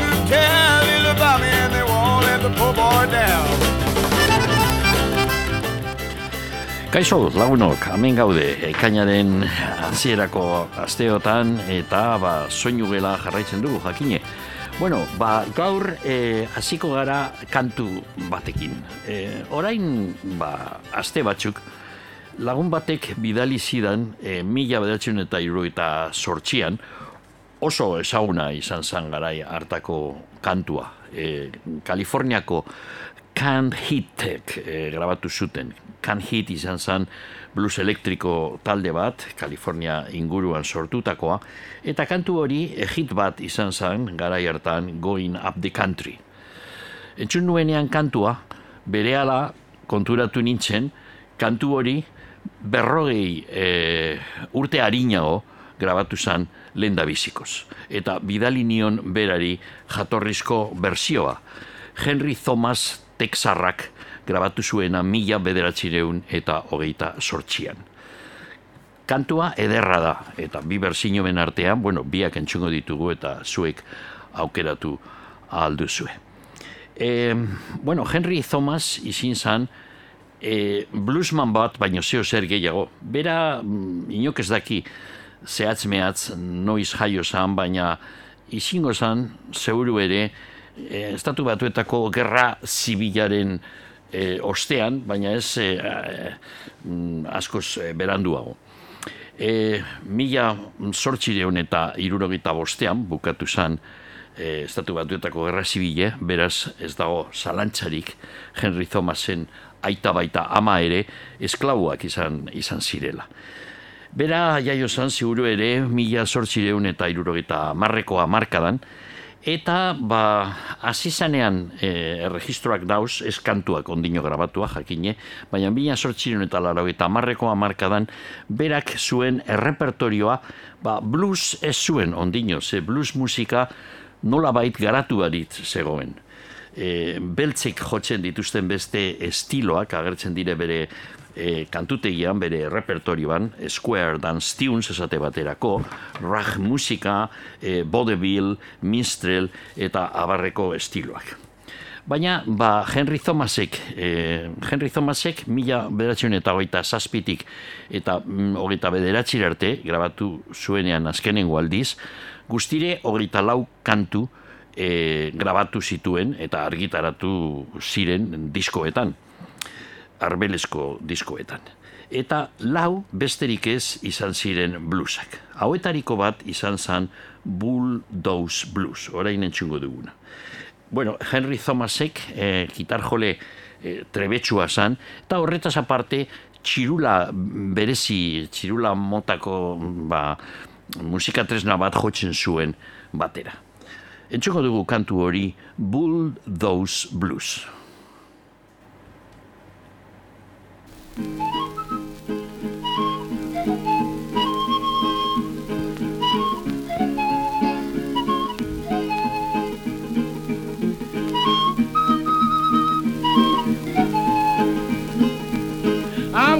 who care little about me and they won't let the poor boy down. Kaixo, lagunok, hemen gaude, ekainaren hasierako asteotan eta ba, soinu gela jarraitzen dugu, jakine. Bueno, ba, gaur eh, hasiko gara kantu batekin. Eh, orain, ba, aste batzuk, lagun batek bidali zidan eh, mila bederatzen eta iru eta sortxian, oso ezaguna izan zan garai hartako kantua. Eh, Kaliforniako Can Hitek eh, grabatu zuten. Can Hit izan zen blues elektriko talde bat, Kalifornia inguruan sortutakoa, eta kantu hori eh, hit bat izan zen garai hartan Going Up the Country. Entzun nuenean kantua, berehala konturatu nintzen, kantu hori berrogei e, urte harinago grabatu zen lenda bizikoz. Eta bidali nion berari jatorrizko bersioa. Henry Thomas Texarrak grabatu zuena mila bederatzireun eta hogeita sortxian. Kantua ederra da, eta bi berzino ben artean, bueno, biak entzungo ditugu eta zuek aukeratu alduzue. E, bueno, Henry Thomas izin zan, e, bluesman bat, baino zeo zer gehiago. Bera, mm, inok ez daki, zehatz mehatz, noiz jaio zan, baina izingo zan, zeuru ere, e, estatu batuetako gerra zibilaren e, ostean, baina ez e, e, askoz e, beranduago. E, mila sortxireun eta irurogeita bostean, bukatu zan, e, estatu batuetako gerra zibile, beraz ez dago zalantzarik Henry Thomasen aita baita ama ere esklabuak izan, izan zirela. Bera jaio zan ziguru ere mila sortxireun eta irurogeita marrekoa markadan, Eta, ba, azizanean e, erregistroak dauz, eskantuak ondino grabatua, jakine, baina bila sortxiren eta laro eta marreko amarkadan, berak zuen errepertorioa, ba, blues ez zuen ondino, ze blues musika nola bait garatu barit zegoen. E, beltzek jotzen dituzten beste estiloak, agertzen dire bere e, kantutegian bere repertorioan Square Dance Tunes esate baterako rag musika, e, vodevil, minstrel eta abarreko estiloak. Baina, ba, Henry Thomasek, e, Henry Thomasek mila bederatzen eta hogeita zazpitik eta mm, hogeita bederatzi arte, grabatu zuenean azkenengo aldiz, guztire hogeita lau kantu e, grabatu zituen eta argitaratu ziren diskoetan arbelesko diskoetan. Eta lau besterik ez izan ziren bluesak. Hauetariko bat izan zan Bulldoze Blues, orain entxungo duguna. Bueno, Henry Thomasek, eh, gitarjole eh, trebetsua zan, eta horretaz aparte, txirula berezi, txirula motako ba, musika tresna bat jotzen zuen batera. Entxuko dugu kantu hori Bulldoze Blues. I'm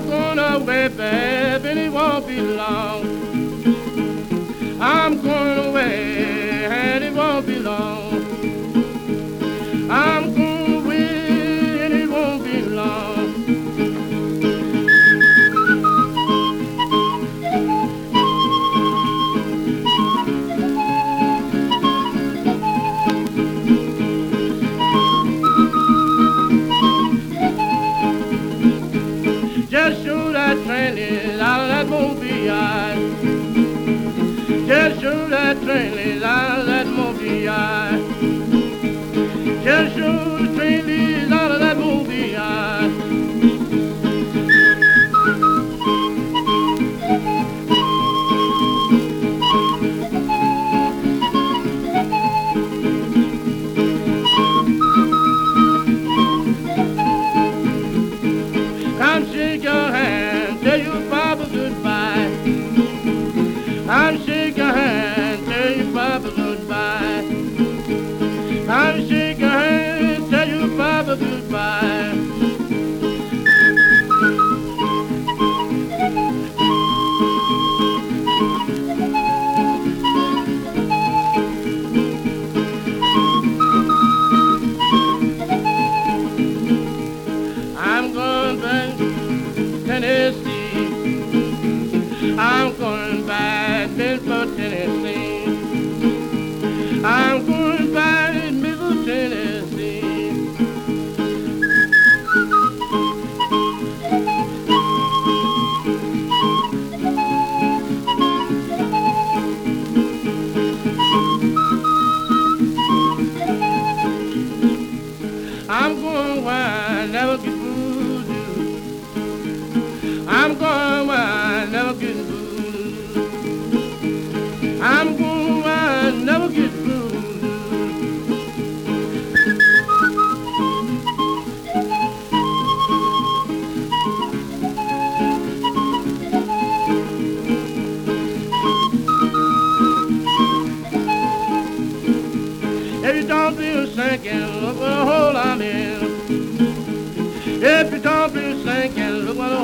gonna away, baby, and it won't be long. I'm going away, and it won't be long. train is out that monkey eye. Just the If don't be sinking, look what the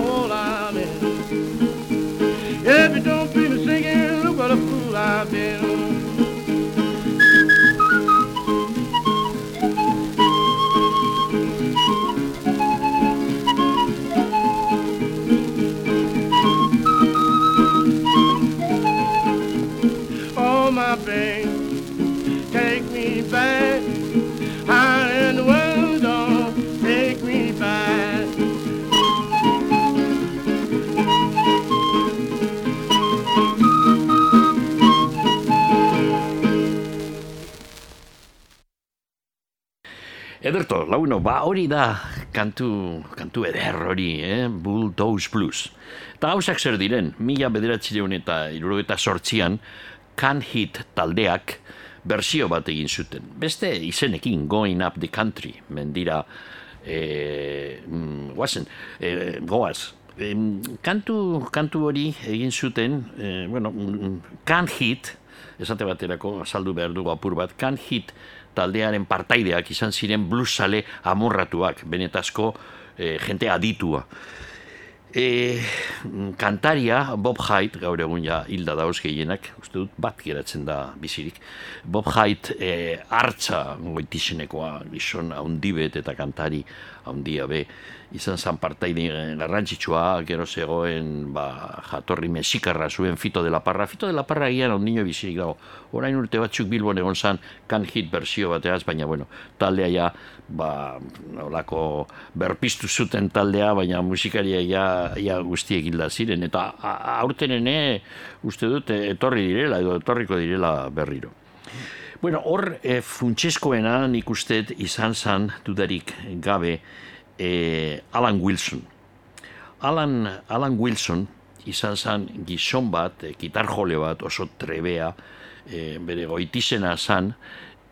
Ederto, launo, ba hori da kantu, kantu eder hori, eh? Bulldoze Blues. Eta hausak zer diren, mila bederatzireun eta irurogeta sortzian, Can Hit taldeak bersio bat egin zuten. Beste izenekin, Going Up the Country, mendira, eh, mm, guazen, eh, goaz, Em, kantu, kantu hori egin zuten, eh, bueno, mm, Can Hit, esate baterako azaldu behar dugu apur bat, Can Hit taldearen partaideak izan ziren bluesale amorratuak, benetazko eh, jente aditua. E, kantaria Bob Hyde, gaur egun ja hilda dauz gehienak, uste dut bat geratzen da bizirik. Bob Hyde e, hartza goitizenekoa, gizon haundibet eta kantari haundia be, izan zan partaide garrantzitsua, gero zegoen ba, jatorri mexikarra zuen Fito de la Parra. Fito de la Parra gian ondino bizirik dago. Orain urte batzuk Bilbon egon zan kan hit bersio bateaz, baina bueno, taldea ja, ba, olako berpiztu zuten taldea, baina musikaria ja, ja guztiek hilda ziren. Eta aurten ene, uste dut, etorri direla, edo etorriko direla berriro. Bueno, hor e, funtsezkoena nik uste izan zan dudarik gabe e, Alan Wilson. Alan, Alan Wilson izan zan gizon bat, e, gitarjole bat, oso trebea, e, bere goitizena zan,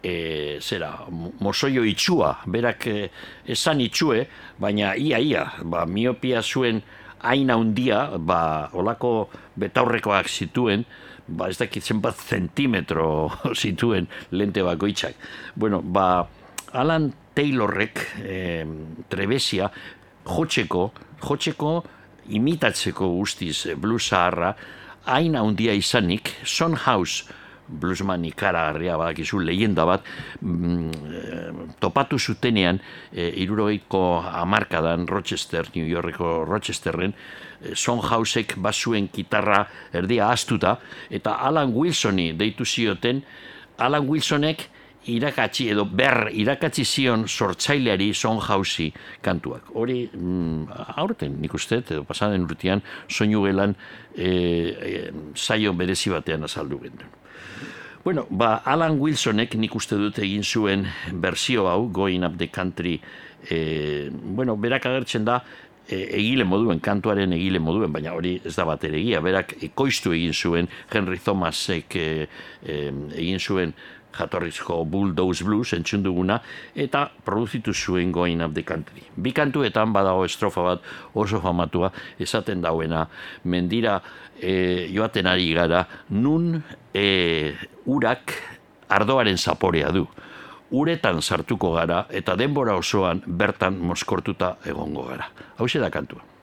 e, zera, mo- mozoio itxua, berak e, esan itxue, baina ia ia, ba, miopia zuen hain handia, ba, olako betaurrekoak zituen, ba, ez dakit zenbat zentimetro zituen lente bakoitzak. Bueno, ba, Alan Taylorrek eh, trebesia jotzeko, jotzeko imitatzeko guztiz eh, blues zaharra, hain handia izanik, Son House bluesman ikaragarria badakizu leyenda bat mm, eh, topatu zutenean e, irurogeiko amarkadan Rochester, New Yorkeko Rochesterren eh, Son Housek bazuen gitarra erdia astuta eta Alan Wilsoni deitu zioten Alan Wilsonek irakatsi edo ber irakatsi zion sortzaileari Son Hausi kantuak. Hori mm, aurten nik uste, edo pasaden urtean soinu gelan e, e, saio berezi batean azaldu genuen. Bueno, ba, Alan Wilsonek nik uste dut egin zuen berzio hau, Going Up the Country, e, bueno, berak agertzen da, e, egile moduen, kantuaren egile moduen, baina hori ez da bat egia, berak ekoiztu egin zuen, Henry Thomasek e, e, egin zuen jatorrizko Bulldoze Blues entzun duguna, eta produzitu zuen Going Up the Country. Bi kantuetan badago estrofa bat oso famatua, esaten dauena, mendira e, joaten ari gara, nun e, urak ardoaren zaporea du. Uretan sartuko gara eta denbora osoan bertan moskortuta egongo gara. Hau da kantua.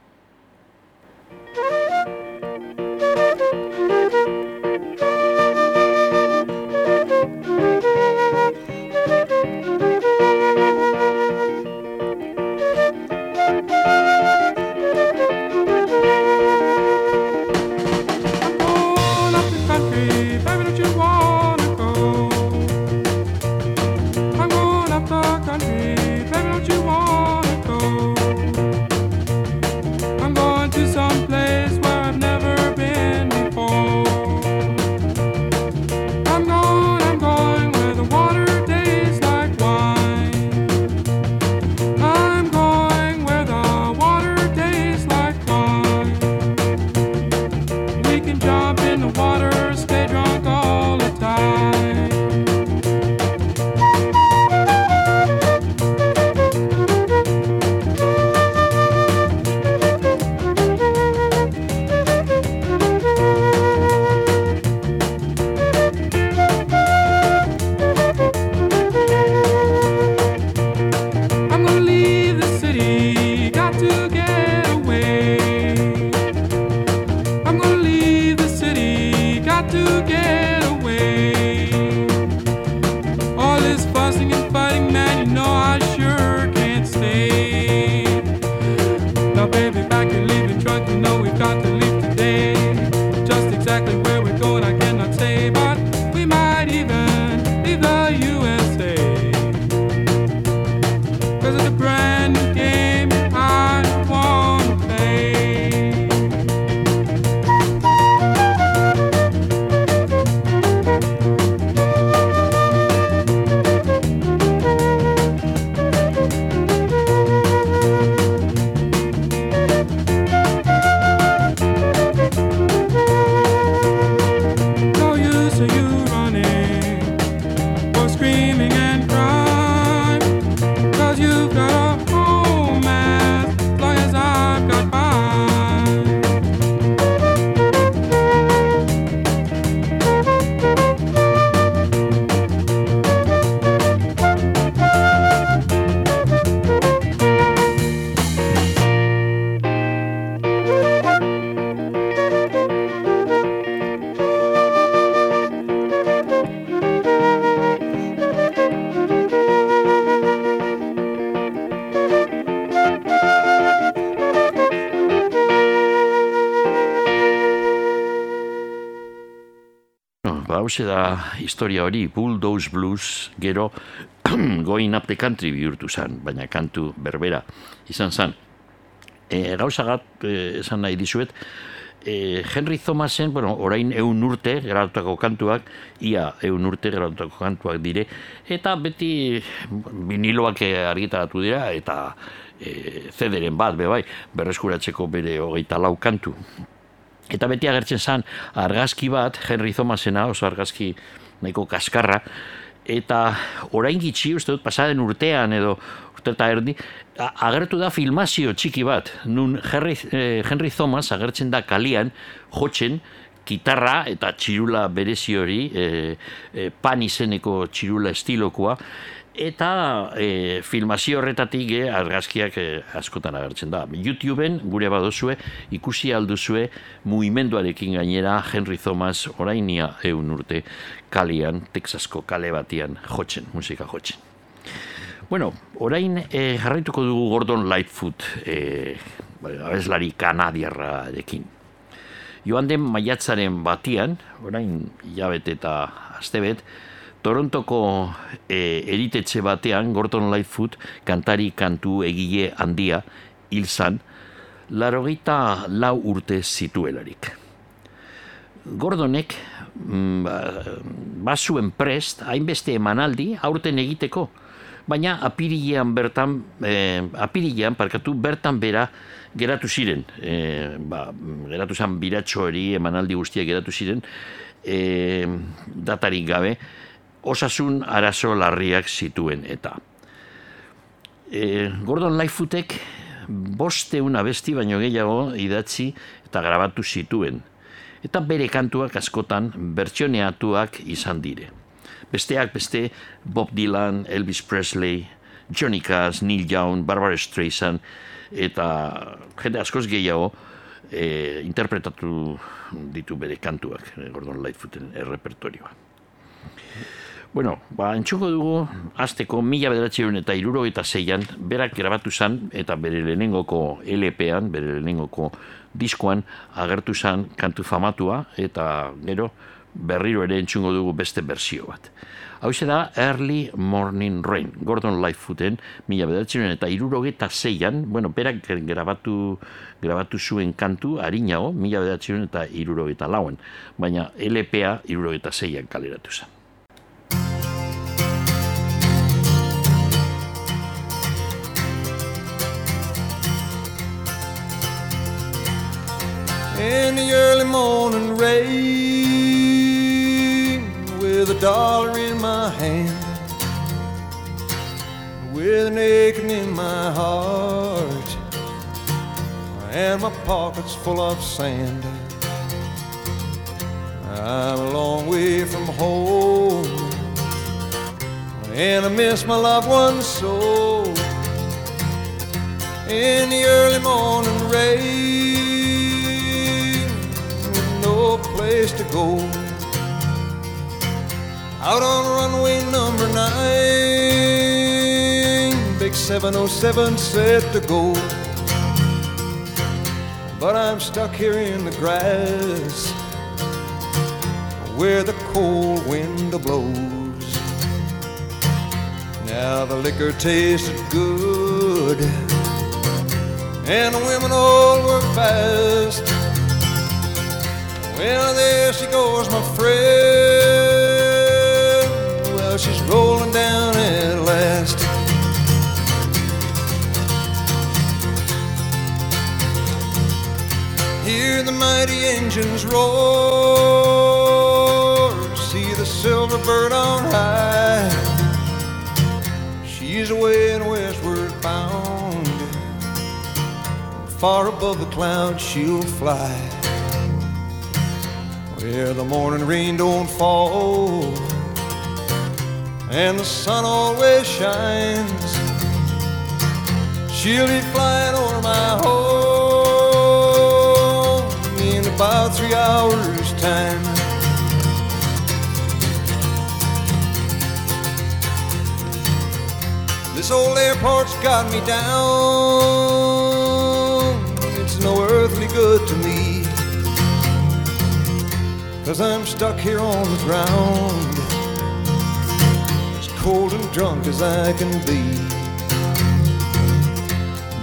Hauxe da historia hori, Bulldoze Blues, gero Going Up the Country bihurtu zen, baina kantu berbera izan zen. E, gauzagat, e, esan nahi dizuet, e, Henry Thomasen, bueno, orain eun urte geratutako kantuak, ia eun urte geratutako kantuak dire, eta beti viniloak argitaratu dira, eta e, zederen bat, be bai, berreskuratzeko bere hogeita lau kantu. Eta beti agertzen zen argazki bat, Henry Thomasena, oso argazki nahiko kaskarra, eta orain gitxi, uste dut, pasaden urtean edo urte eta erdi, agertu da filmazio txiki bat, nun Henry, eh, Henry Thomas agertzen da kalian, jotzen, kitarra eta txirula berezi hori, e, e, pan izeneko txirula estilokoa, eta e, filmazio horretatik e, argazkiak e, askotan agertzen da. YouTubeen gure badozue ikusi alduzue mugimenduarekin gainera Henry Thomas orainia eun urte kalian, Texasko kale batian jotzen, musika jotzen. Bueno, orain e, jarraituko dugu Gordon Lightfoot, e, abeslari kanadiarrarekin. Joan den maiatzaren batian, orain hilabete eta astebet, Torontoko e, eritetxe batean Gordon Lightfoot kantari kantu egile handia hil zan, larogeita lau urte zituelarik. Gordonek mm, ba, bazuen prest, hainbeste emanaldi, aurten egiteko, baina apirilean bertan, eh, apirilean, parkatu, bertan bera geratu ziren, eh, ba, geratu zen biratxo emanaldi guztiak geratu ziren, eh, datarik gabe, osasun arazo larriak zituen eta. E, Gordon Lightfootek bosteun abesti baino gehiago idatzi eta grabatu zituen. Eta bere kantuak askotan bertsioneatuak izan dire. Besteak beste Bob Dylan, Elvis Presley, Johnny Cash, Neil Young, Barbara Streisand eta jende askoz gehiago e, interpretatu ditu bere kantuak Gordon Lightfooten errepertorioa. Bueno, ba, entxuko dugu, azteko mila bederatzeun eta irurogeita zeian, berak grabatu zan, eta bere lehenengoko LP-an, bere lehenengoko diskoan, agertu zan kantu famatua, eta gero berriro ere entzungo dugu beste berzio bat. Hau da Early Morning Rain, Gordon Lightfooten, mila bederatzeun eta irurogeita zeian, bueno, berak grabatu, grabatu zuen kantu, harinago, mila bederatzeun eta irurogeita lauan, baina LP-a irurogeita zeian kaleratu zen. In the early morning rain with a dollar in my hand with an aching in my heart and my pockets full of sand. I'm a long way from home and I miss my loved ones so. In the early morning rain place to go. Out on runway number nine, big 707 set to go. But I'm stuck here in the grass where the cold wind blows. Now the liquor tasted good and the women all were fast. Well, there she goes, my friend. Well, she's rolling down at last. Hear the mighty engines roar. See the silver bird on high. She's away and westward bound. Far above the clouds she'll fly. Where the morning rain don't fall and the sun always shines. She'll be flying over my home in about three hours' time. This old airport's got me down. It's no earthly good to me. Cause I'm stuck here on the ground. As cold and drunk as I can be.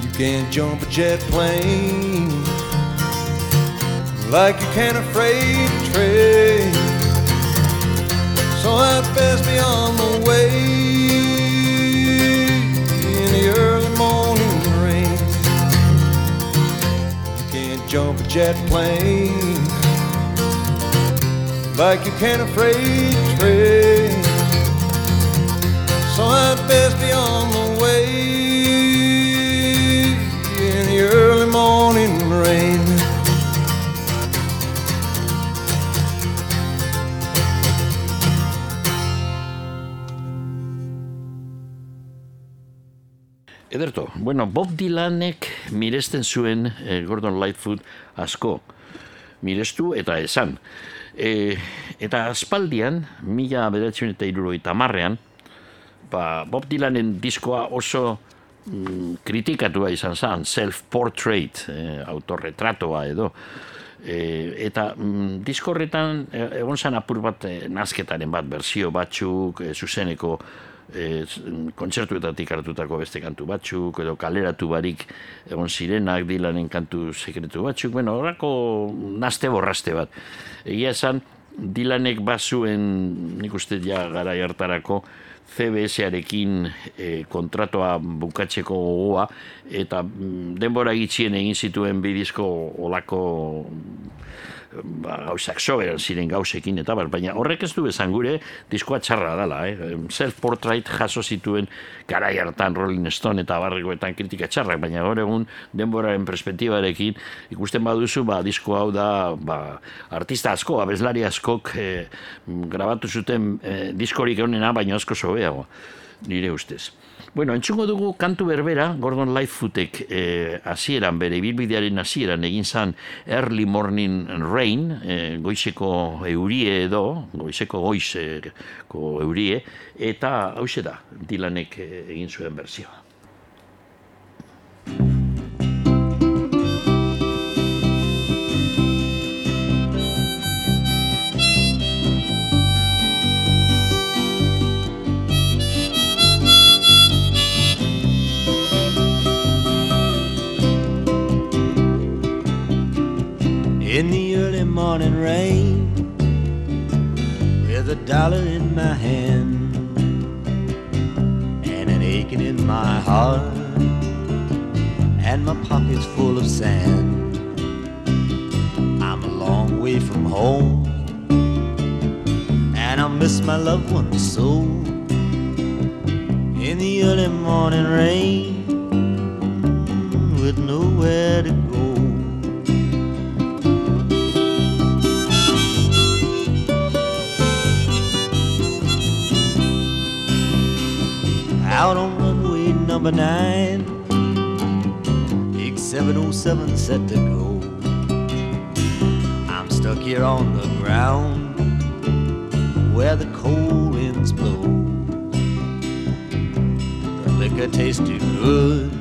You can't jump a jet plane like you can a freight train. So I'd best be on the way in the early morning rain. You can't jump a jet plane like you can a freight train. So I'd best be on the way in the early morning rain. Ederto, bueno, Bob Dylanek miresten zuen eh, Gordon Lightfoot asko mirestu eta esan. E, eta aspaldian, mila bederatzen eta iruroita marrean, ba, Bob Dylanen diskoa oso mm, kritikatua izan zen, self-portrait, eh, autorretratoa edo. E, eta mm, diskorretan e, egon zen apur bat e, nazketaren bat, berzio batzuk, e, zuzeneko e, kontzertuetatik hartutako beste kantu batzuk, edo kaleratu barik egon zirenak dilanen kantu sekretu batzuk, bueno, horako naste borraste bat. Egia esan, Dilanek bazuen, nik uste ja gara hartarako, CBS-arekin e, kontratoa bukatzeko gogoa, eta mm, denbora gitxien egin zituen bidizko olako ba, gauzak soberan ziren gauzekin eta bar, baina horrek ez du esan gure diskoa txarra dela, eh? self-portrait jaso zituen garai hartan Rolling Stone eta barrikoetan kritika txarrak, baina gaur egun denboraren perspektibarekin ikusten baduzu, ba, disko hau da ba, artista asko, abeslari askok eh, grabatu zuten eh, diskorik egonena, baina asko sobeago, nire ustez. Bueno, entzungo dugu kantu berbera, Gordon Lightfootek eh, hasieran bere ibilbidearen hasieran egin zan Early Morning Rain, eh, goizeko eurie edo, goizeko goizeko eurie, eta hause da, Dylanek eh, egin zuen berzioa. Dollar in my hand and an aching in my heart and my pockets full of sand. I'm a long way from home and I miss my loved ones so. In the early morning rain with nowhere to go out on runway number nine. Big 707 set to go. I'm stuck here on the ground where the cold winds blow. The liquor tastes too good,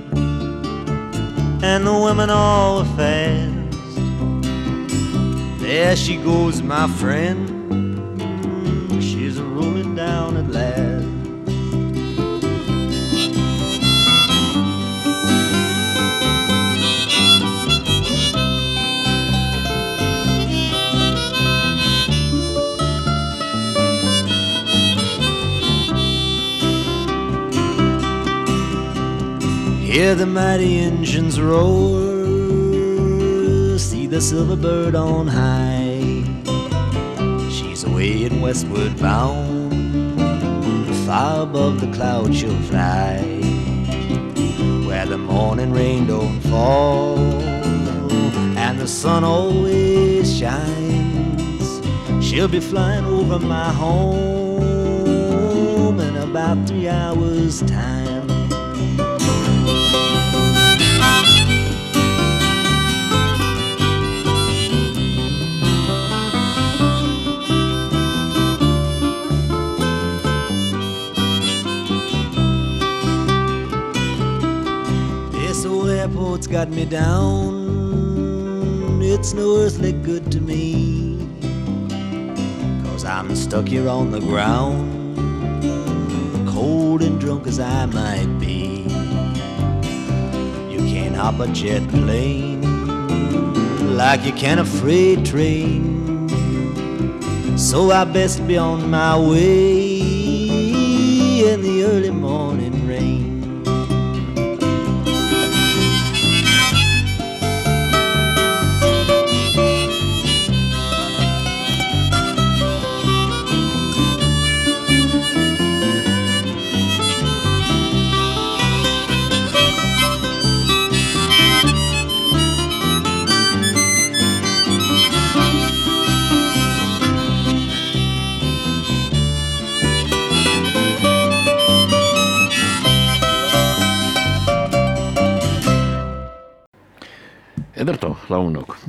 and the women all are fast. There she goes, my friend. Hear the mighty engines roar, see the silver bird on high. She's away and westward bound, far above the clouds she'll fly. where the morning rain don't fall and the sun always shines. She'll be flying over my home in about three hours' time. Got me down. It's no earthly good to me. Cause I'm stuck here on the ground. Cold and drunk as I might be. You can't hop a jet plane like you can a freight train. So I best be on my way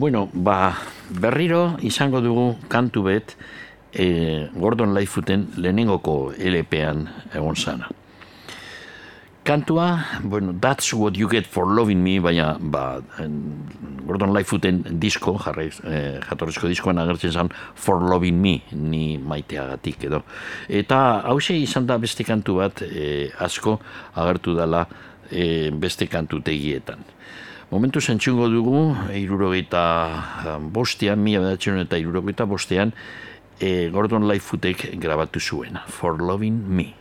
Bueno, ba, berriro izango dugu kantu bet e, Gordon Lightfooten lehenengoko LP-an egon zana. Kantua, bueno, that's what you get for loving me, baina ba, Gordon Lightfooten disko, jarraiz, e, jatorrizko diskoan agertzen zen for loving me, ni maiteagatik edo. Eta hause izan da beste kantu bat e, asko agertu dela e, beste kantu tegietan. Momentu zentxungo dugu, irurogeita bostean, mila bedatzen eta irurogeita bostean, e, Gordon Lightfootek grabatu zuen, For Loving Me.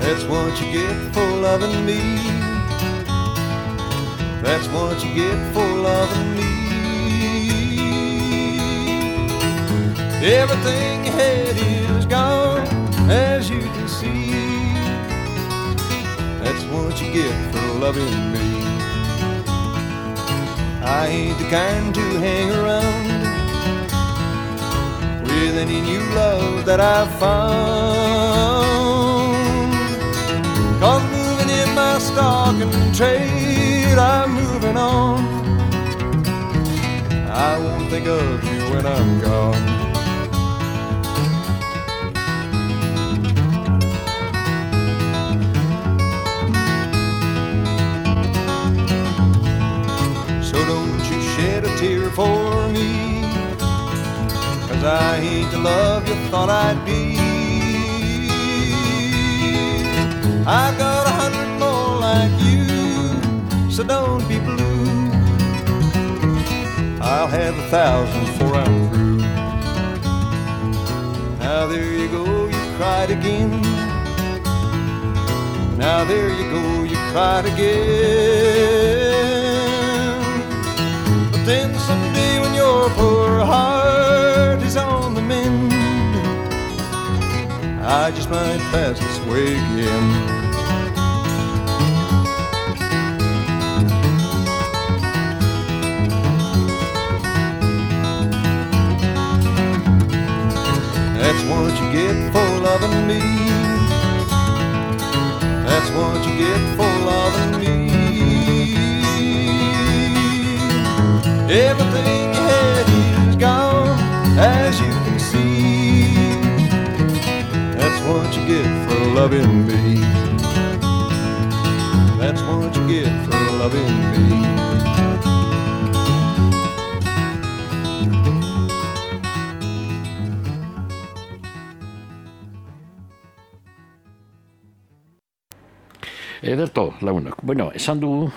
That's what you get for loving me. That's what you get for loving me. Everything you had is gone, as you can see. That's what you get for loving me. I ain't the kind to hang around with any new love that I've found. Cause moving in my stock and trade, I'm moving on. I won't think of you when I'm gone. For me. Cause I ain't the love you thought I'd be. I got a hundred more like you, so don't be blue. I'll have a thousand before I'm through. Now there you go, you cried again. Now there you go, you cried again. Then someday when your poor heart is on the mend, I just might pass this way again. That's what you get for loving me. That's what you get for loving me. Everything you had is gone, as you can see. That's what you get for loving me. That's what you get for loving me. Eh, Ederto, lagunok. Bueno, esan dugu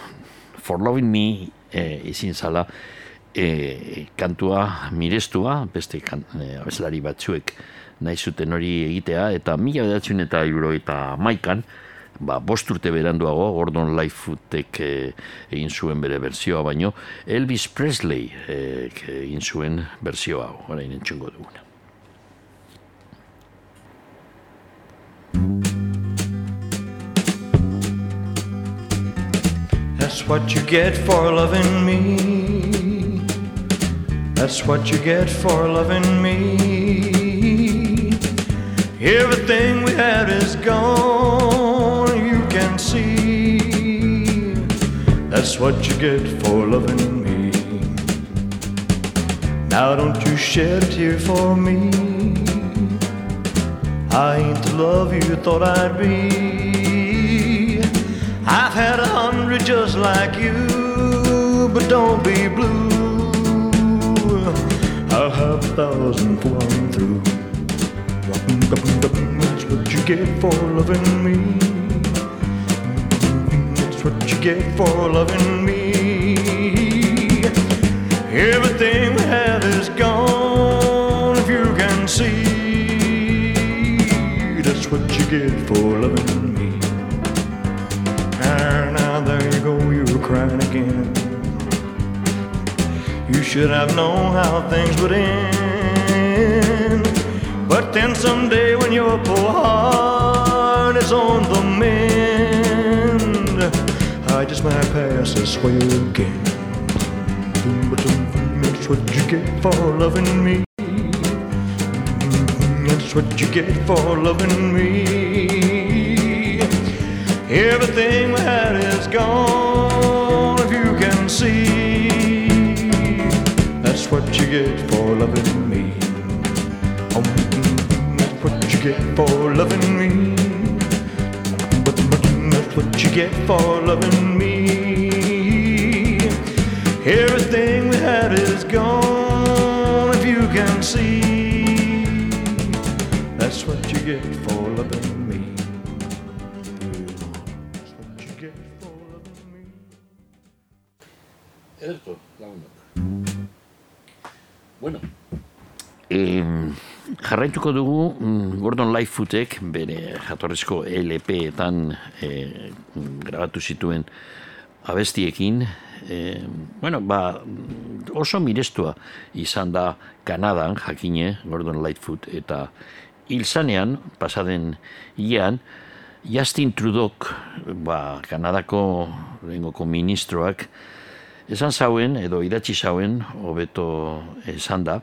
For Loving Me e, izin zala e, kantua mirestua, beste kan, e, abeslari batzuek nahi zuten hori egitea, eta mila bedatzen eta euro eta maikan ba, bost urte beranduago, Gordon Lightfootek e, egin zuen bere berzioa baino, Elvis Presley e, egin zuen berzioa orain entzungo duguna. That's what you get for loving me. That's what you get for loving me. Everything we had is gone, you can see. That's what you get for loving me. Now don't you shed a tear for me. I ain't the love you thought I'd be. I've had a hundred just like you, but don't be blue. Have a I'm through. That's what you get for loving me. That's what you get for loving me. Everything we have is gone, if you can see. That's what you get for loving me. And now there you go, you're crying again. You should have known how things would end. But then someday when your poor heart is on the mend, I just might pass this way again. That's what you get for loving me. That's what you get for loving me. Everything had is gone, get for loving me. Oh, that's what you get for loving me. But that's what you get for loving me. Everything we had is gone, if you can see. That's what you get for jarraituko dugu mm, Gordon Lightfootek bere jatorrizko LP-etan eh, grabatu zituen abestiekin, eh, bueno, ba, oso mirestua izan da Kanadan, jakine, Gordon Lightfoot, eta hilzanean, pasaden ian, Justin Trudeau, ba, Kanadako lehengoko ministroak, esan zauen, edo idatzi zauen, hobeto esan da,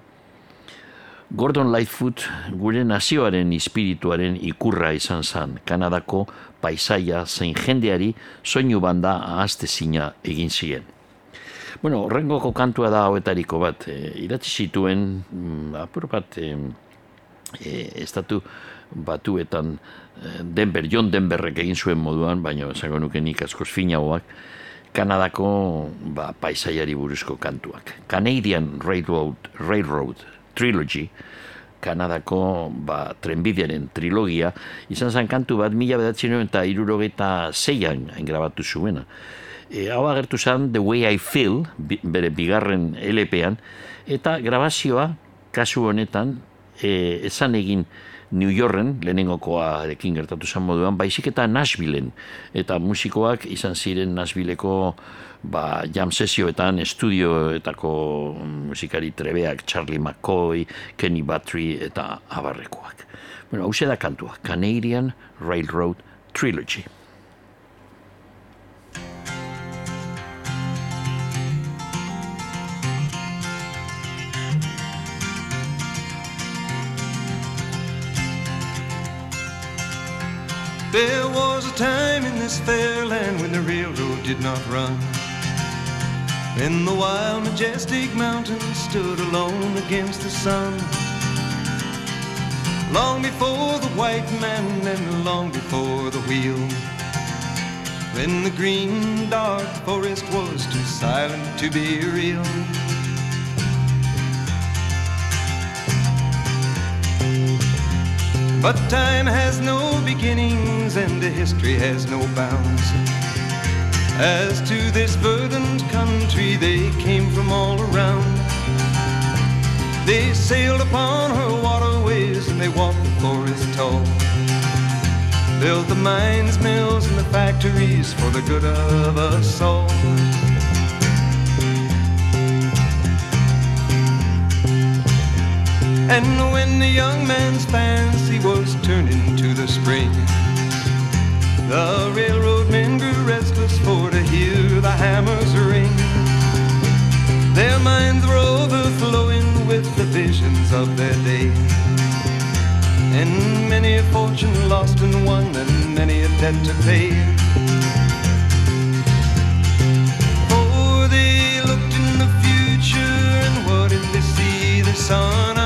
Gordon Lightfoot gure nazioaren espirituaren ikurra izan zan, Kanadako paisaia zein jendeari soinu banda ahaztezina egin ziren. Bueno, horrengoko kantua da hauetariko bat, e, idatzi zituen, mm, apur bat, e, e, estatu batuetan e, Denver, John Denverrek egin zuen moduan, baina esango nuke nik askoz finagoak, Kanadako ba, paisaiari buruzko kantuak. Canadian Railroad, Railroad Trilogy, Kanadako ba, trenbidearen trilogia, izan zen kantu bat mila bedatzen eta zeian grabatu zuena. E, hau agertu zen The Way I Feel, bere bigarren LP-an, eta grabazioa, kasu honetan, e, esan egin New Yorken, lehenengokoarekin gertatu zen moduan, baizik eta Nashvilleen. Eta musikoak izan ziren Nashvilleko ba, jam sesioetan, estudioetako musikari trebeak, Charlie McCoy, Kenny Battery eta abarrekoak. Bueno, hau da kantua, Canadian Railroad Trilogy. There was a time in this fair land when the railroad did not run. When the wild, majestic mountains stood alone against the sun. Long before the white man and long before the wheel. When the green, dark forest was too silent to be real. But time has no beginnings and the history has no bounds. As to this verdant country, they came from all around. They sailed upon her waterways and they walked the forest tall. Built the mines, mills, and the factories for the good of us all. And when the young man's fancy was turned to the spring, the railroad men grew restless for to hear the hammers ring. Their minds were overflowing with the visions of their day. And many a fortune lost and won, and many a debt to pay. For they looked in the future, and what did they see? The sun.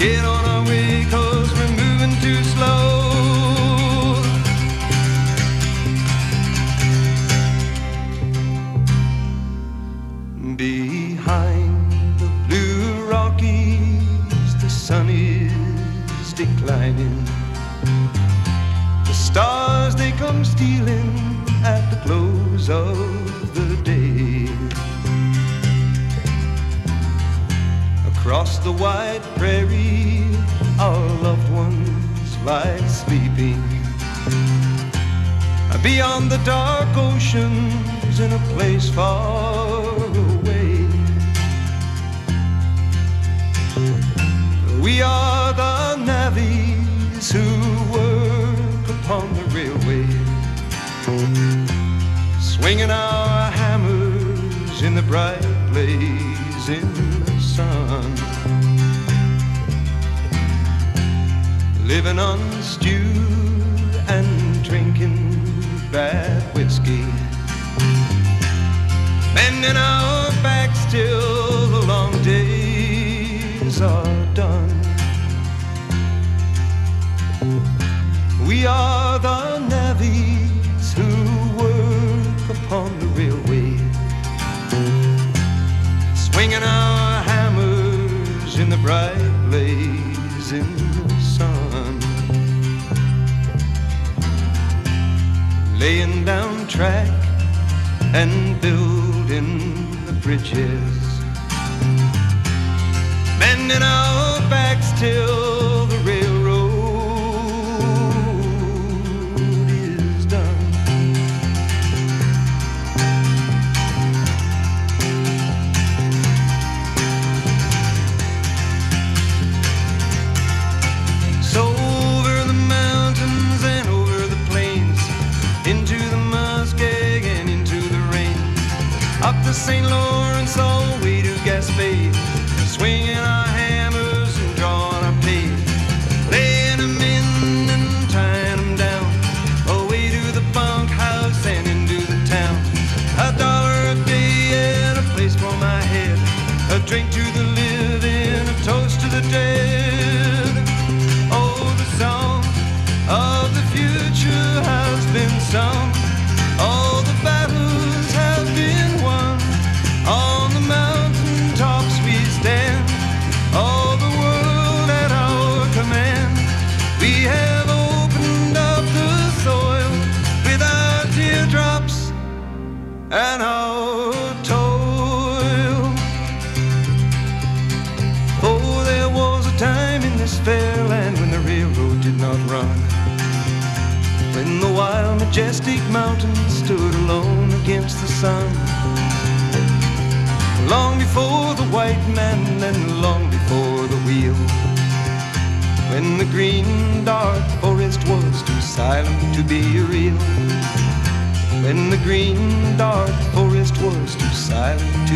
Get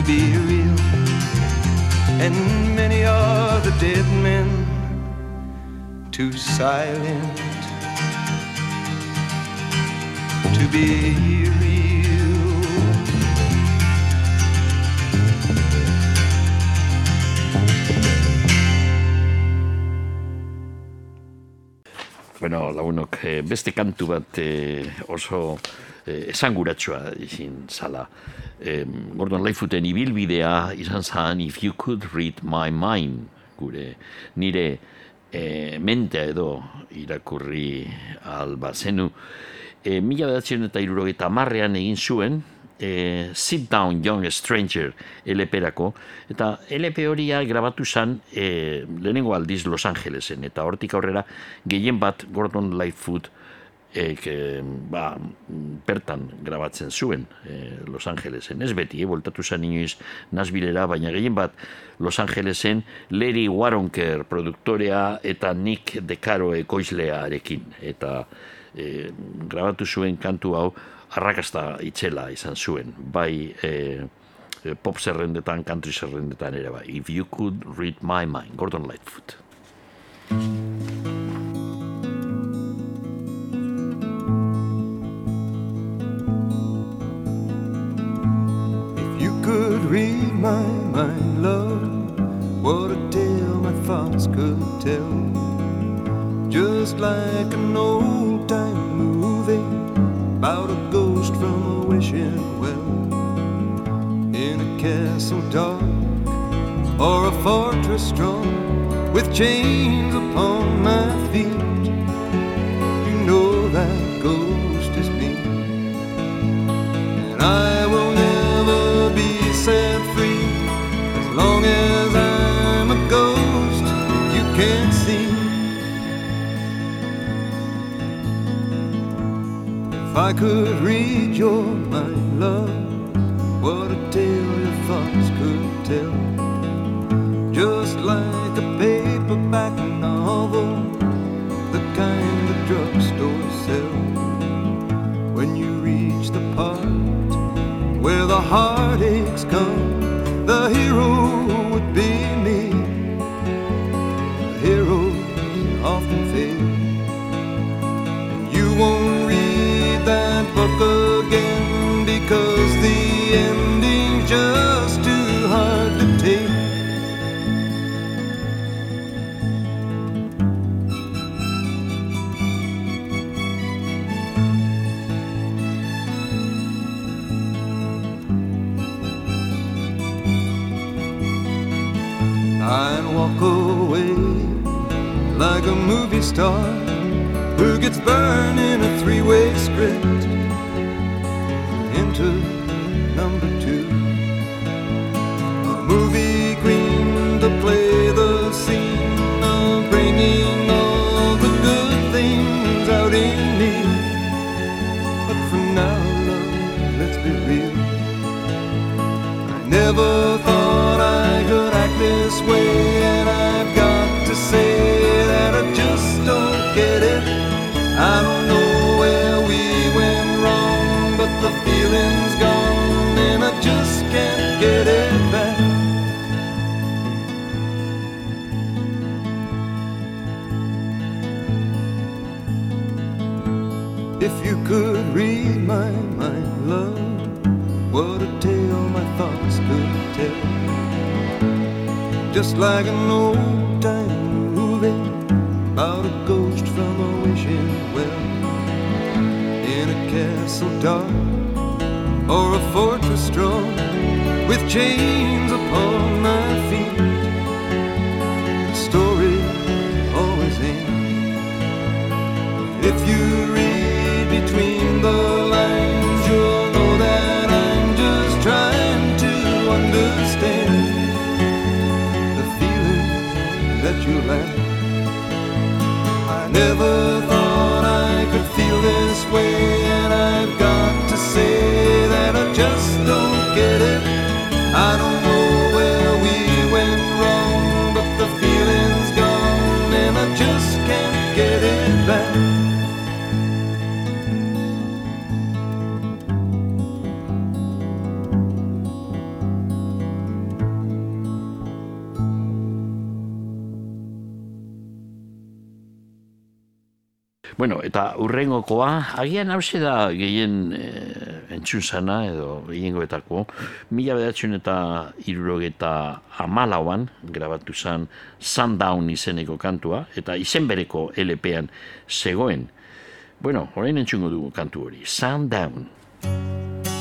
be real. And many are the dead men too silent to be real. Bueno, lagunok, eh, beste kantu bat eh, oso eh, esanguratsua izin zala. Eh, Gordon Lightfooten ibilbidea izan zan If You Could Read My Mind, gure nire eh, mentea edo irakurri alba zenu. E, mila bedatzen eta irurogeita marrean egin zuen, e, Sit Down Young Stranger LP-erako, eta LP horia grabatu zen e, lehenengo aldiz Los Angelesen, eta hortik aurrera gehien bat Gordon Lightfoot e, ke, ba, bertan grabatzen zuen e, Los Angelesen. Ez beti, e, voltatu zen inoiz Nashvillera, baina gehien bat Los Angelesen Larry Waronker produktorea eta Nick DeCaro ekoizlearekin. Eta e, grabatu zuen kantu hau arrakasta itzela izan zuen, bai e, pop zerrendetan, country zerrendetan ere bai. If you could read my mind, Gordon Lightfoot. Read my mind, love, what a tale my thoughts could tell. Just like an old time movie about a ghost from a wishing well. In a castle dark or a fortress strong with chains upon my feet. You know that ghost is me. And I set free as long as I'm a ghost you can't see. If I could read your mind, love, what a tale your thoughts could tell. Just like a paperback novel, the kind the drugstores sell. When you reach the part where the heartaches come, the hero would be me. Heroes often fail. And you won't read that book again because the ending's just too hard to walk away like a movie star who gets burned in a three-way script into number two. A movie queen to play the scene of bringing all the good things out in me. But for now, love, let's be real. I never Just like an old time movie about a ghost from a wishing well. In a castle dark or a fortress strong with chains upon never Eta urrengokoa, agian hause da gehien e, entzun sana, edo gehiengoetako, mila bedatzen eta irurogeta amalauan grabatu zan Sundown izeneko kantua, eta izen bereko LP-an zegoen. Bueno, orain entzungo dugu kantu hori, Sundown. Sundown.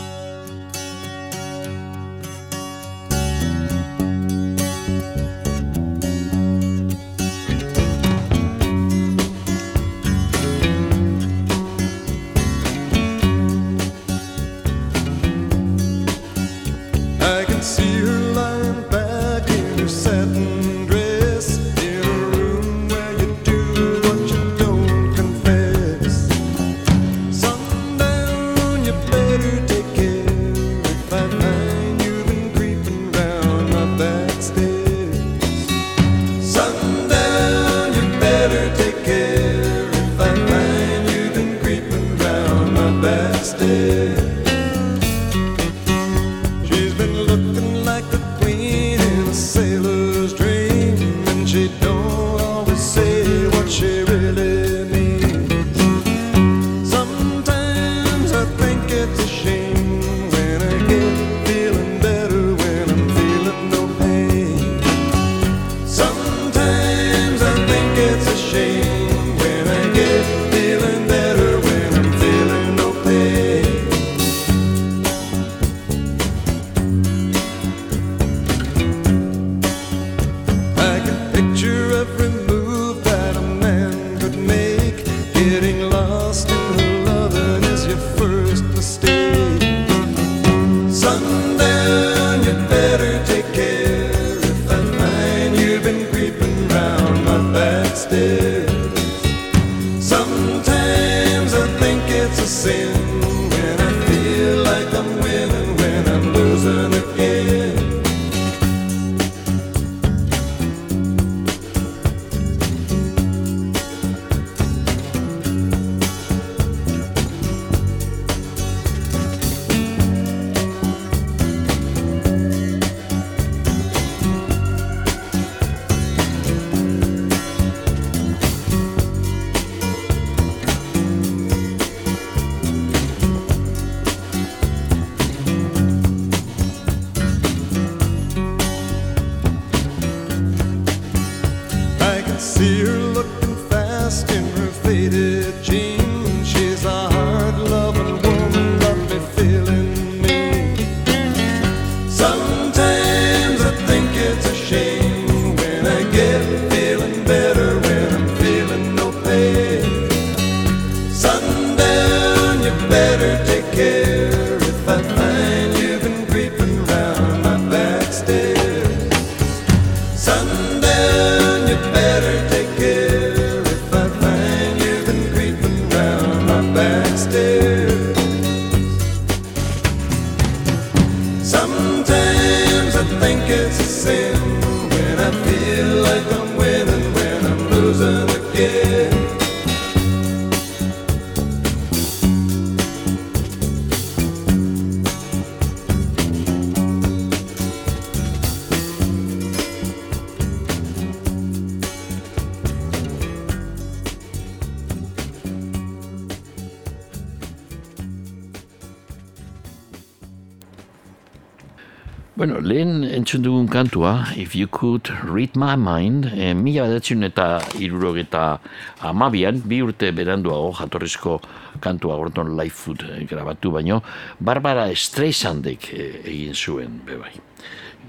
lehen entzun dugun kantua, If You Could Read My Mind, e, mila bedatzen eta irurogeta amabian, bi urte beranduago jatorrizko kantua Gordon Lightfoot eh, grabatu baino, Barbara Streisandek e, egin zuen, bebai.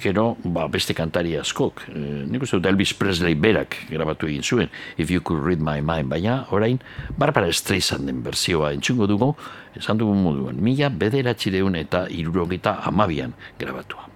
Gero, ba, beste kantari askok, e, nik uste dut Elvis Presley berak grabatu egin zuen, If You Could Read My Mind, baina orain Barbara Streisanden berzioa entzungo dugu, esan dugun moduan, mila bederatxireun eta irurogeta amabian grabatua.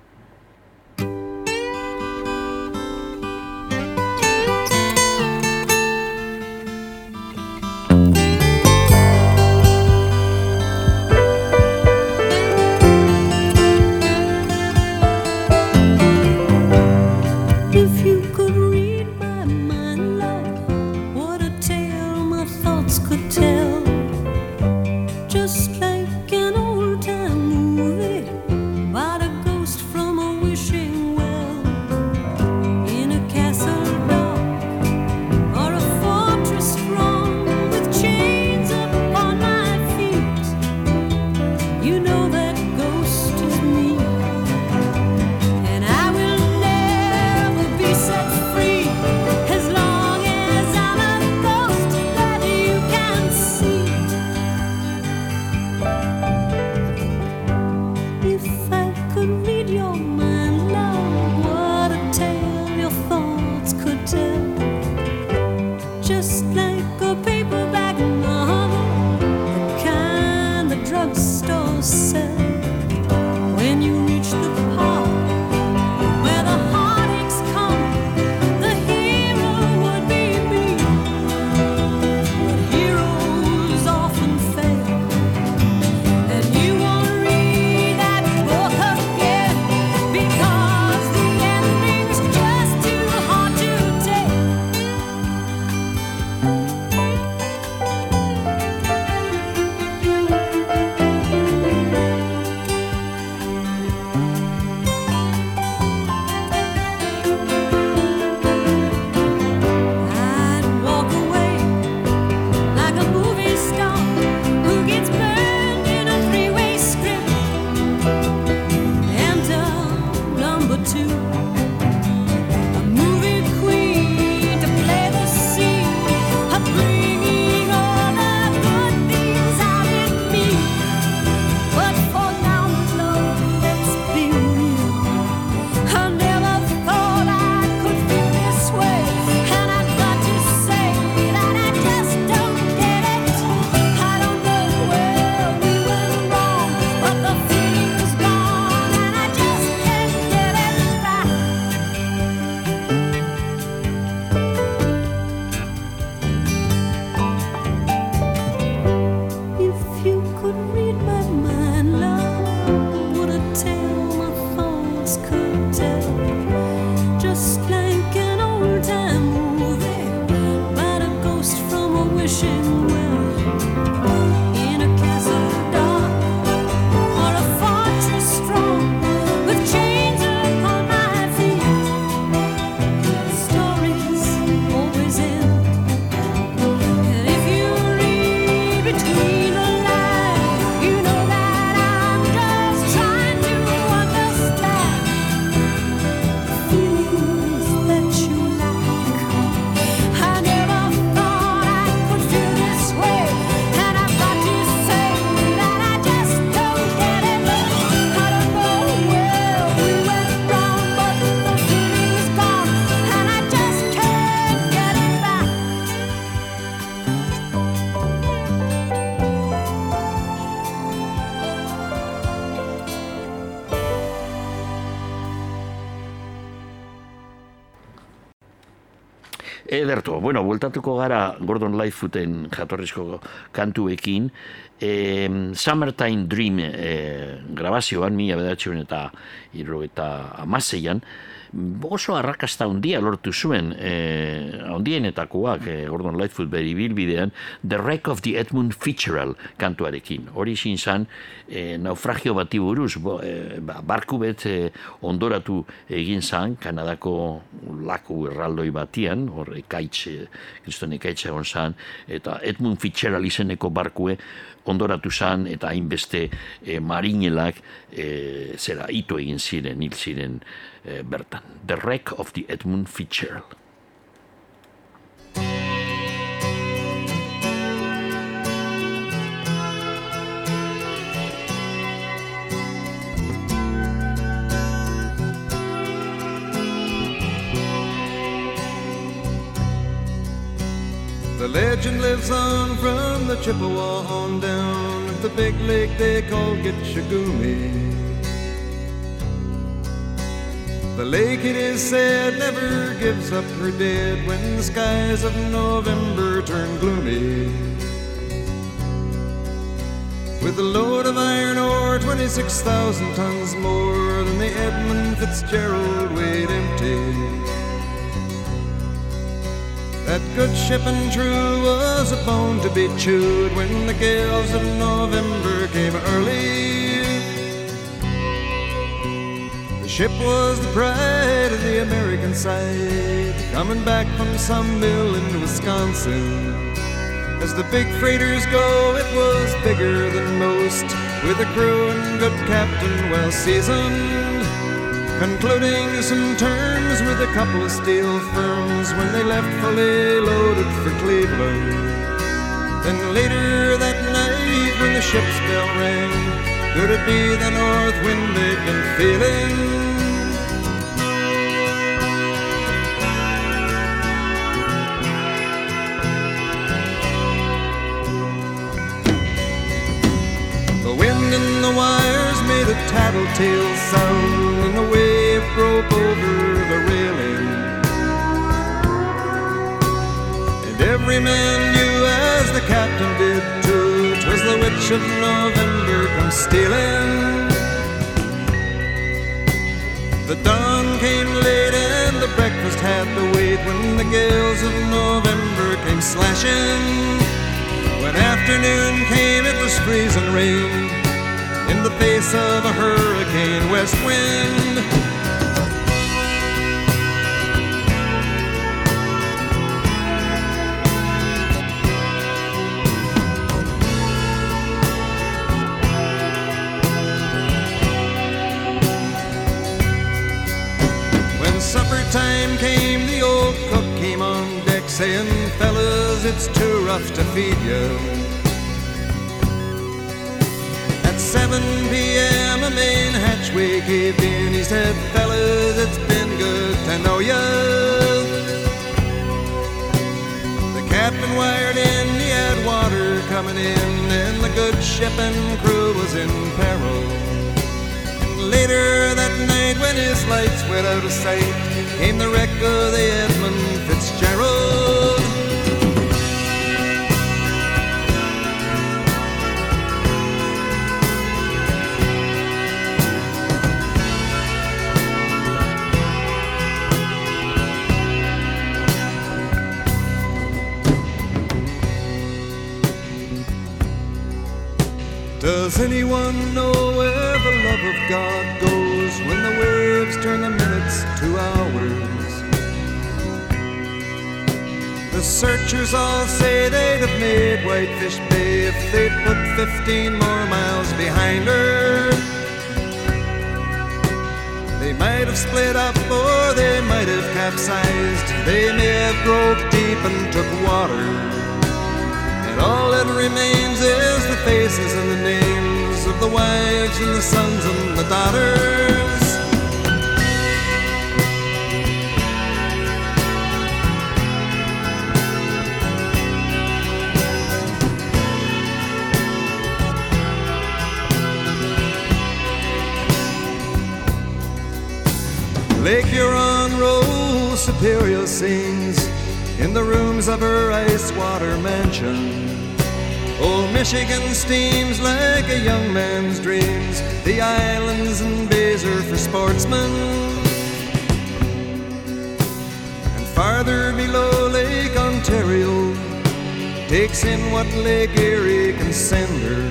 Ederto, bueno, bueltatuko gara Gordon Lightfooten jatorrizko kantuekin, e, Summertime Dream e, grabazioan, mila bedatxeun eta irro eta amaseian, oso arrakasta handia lortu zuen, e, handienetakoak e, Gordon Lightfoot beri bilbidean, The Wreck of the Edmund Fitzgerald kantuarekin. Hori izin zan, e, naufragio bati buruz, bo, e, ba, barku bet e, ondoratu egin zan, Kanadako laku erraldoi batian, hor ekaitz, kriston ekaitz egon zan, eta Edmund Fitzgerald izeneko barkue ondoratu zan, eta hainbeste e, marinelak e, zera ito egin ziren, hil ziren e, bertan. The Wreck of the Edmund Fitzgerald. Legend lives on from the Chippewa on down to the big lake they call Gitchagumi. The lake, it is said, never gives up her dead when the skies of November turn gloomy. With a load of iron ore, 26,000 tons more than the Edmund Fitzgerald weighed empty. That good ship and true was a bone to be chewed when the gales of November came early. The ship was the pride of the American side, coming back from some mill in Wisconsin. As the big freighters go, it was bigger than most, with a crew and good captain well seasoned concluding some terms with a couple of steel firms when they left fully loaded for Cleveland. Then later that night, when the ship's bell rang, could it be the north wind they'd been feeling? wind and the wine tattletale sound, and the wave broke over the railing. And every man knew as the captain did too, 'twas the witch of November come stealing. The dawn came late and the breakfast had to wait when the gales of November came slashing. When afternoon came, it was freezing rain in the face of a hurricane west wind. When supper time came, the old cook came on deck saying, Fellas, it's too rough to feed you. At 7 p.m., a main hatchway caved in. He said, Fellas, it's been good to know you. The captain wired in, he had water coming in, and the good ship and crew was in peril. Later that night, when his lights went out of sight, came the wreck of the Edmund Fitzgerald. Anyone know where the love of God goes when the waves turn the minutes to hours? The searchers all say they'd have made Whitefish Bay if they'd put 15 more miles behind her. They might have split up or they might have capsized. They may have broke deep and took water. And all that remains is the faces and the names the wives and the sons and the daughters. Lake Huron rolls, Superior sings in the rooms of her ice water mansion. Old Michigan steams like a young man's dreams. The islands and bays are for sportsmen. And farther below Lake Ontario takes in what Lake Erie can send her.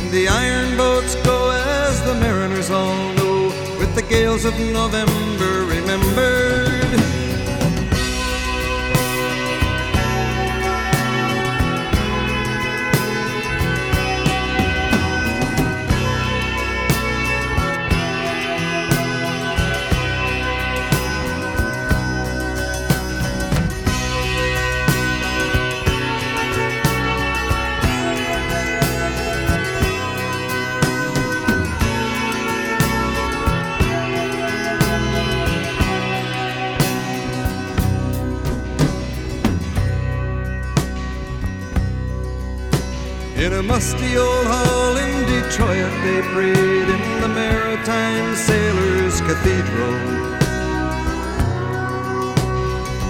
And the iron boats go as the mariners all know, with the gales of November remembered. They prayed in the Maritime Sailors Cathedral.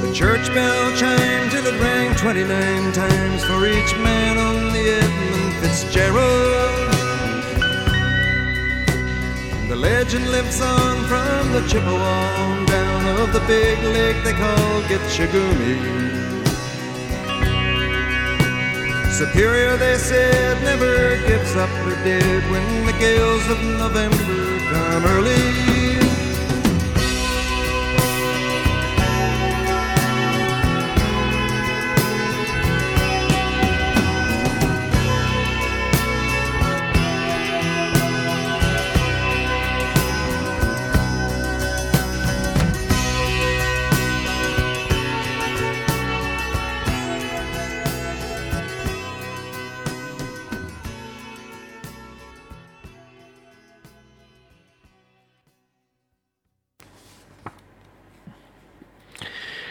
The church bell chimed till it rang 29 times for each man on the Edmund Fitzgerald. The legend lives on from the Chippewa down of the big lake they call Gitchagumi. Superior, they said, never gives up dead when the gales of November come early.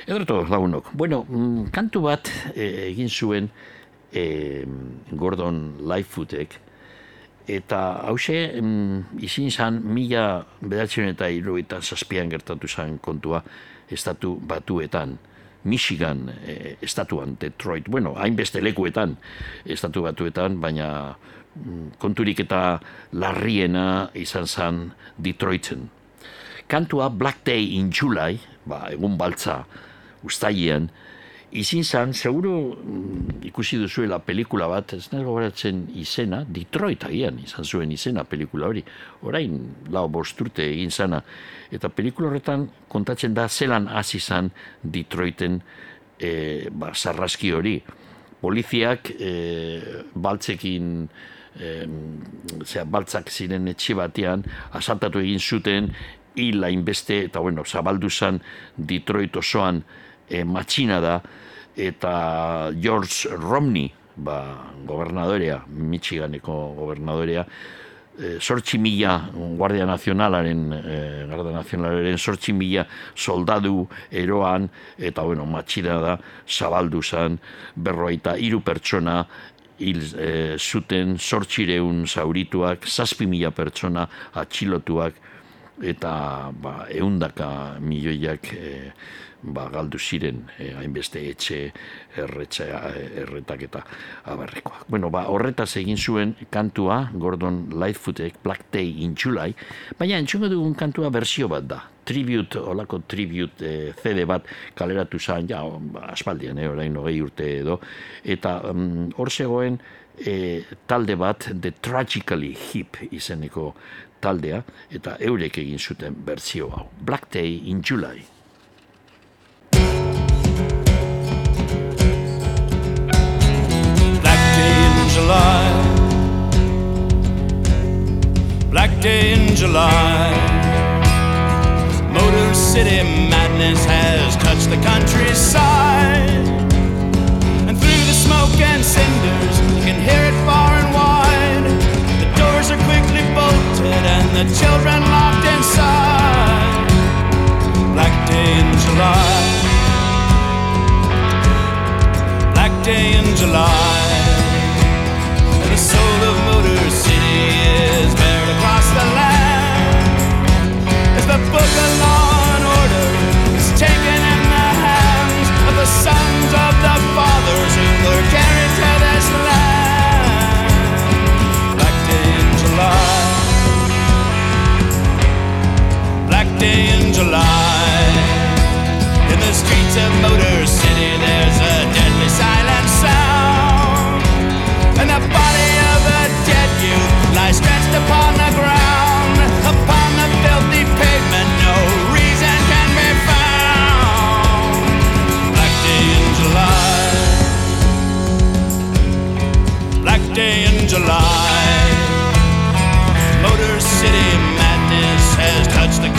Ederto lagunok. Bueno, mm, kantu bat eh, egin zuen eh, Gordon Lightfootek Eta hause, mm, izin zan, mila bedatzen eta eta zazpian gertatu zan kontua estatu batuetan. Michigan eh, estatuan, Detroit, bueno, hainbeste lekuetan estatu batuetan, baina mm, konturik eta larriena izan zan Detroiten. Kantua Black Day in July, ba, egun baltza ustailean, izin zan, seguru mm, ikusi duzuela pelikula bat, ez nahi gogoratzen izena, Detroit agian izan zuen izena pelikula hori, orain lau bosturte egin zana, eta pelikula horretan kontatzen da zelan hasi zan Detroiten e, ba, sarraski hori. Poliziak e, baltzekin e, zera, baltzak ziren etxe batean, asaltatu egin zuten, hil hainbeste, eta bueno, zabaldu zan Detroit osoan e, matxina da, eta George Romney, ba, gobernadorea, Michiganeko gobernadorea, e, sortzi mila Guardia Nazionalaren, e, Guardia Nazionalaren sortzi mila soldadu eroan, eta bueno, matxina da, zabaldu zan, berroita hiru pertsona, hil e, zuten sortxireun zaurituak, zazpi mila pertsona atxilotuak, eta ba, eundaka milioiak e, ba, galdu ziren e, hainbeste etxe erretxe, erretak eta abarrekoak. Bueno, ba, horretaz egin zuen kantua Gordon Lightfootek Black Day in July, baina entzungo dugun kantua bersio bat da. Tribute, olako tribute e, CD bat kaleratu zan, ja, ba, aspaldian, eh, orain hogei urte edo, eta mm, hor zegoen e, talde bat, The Tragically Hip izeneko taldea, eta eurek egin zuten berzio hau. Black Day in July. Black day in July. Black day in July. Motor City madness has touched the countryside. And through the smoke and cinders, you can hear it far and wide. The doors are quickly bolted and the children locked inside. Black day in July. Black day in July. And The soul of Motor City is buried across the land. As the book of law and order is taken in the hands of the sons of the fathers who were carried to this land. Black day in July. Black day in July. In the streets of Motor City, there's a July. Black day in July. Motor City madness has touched the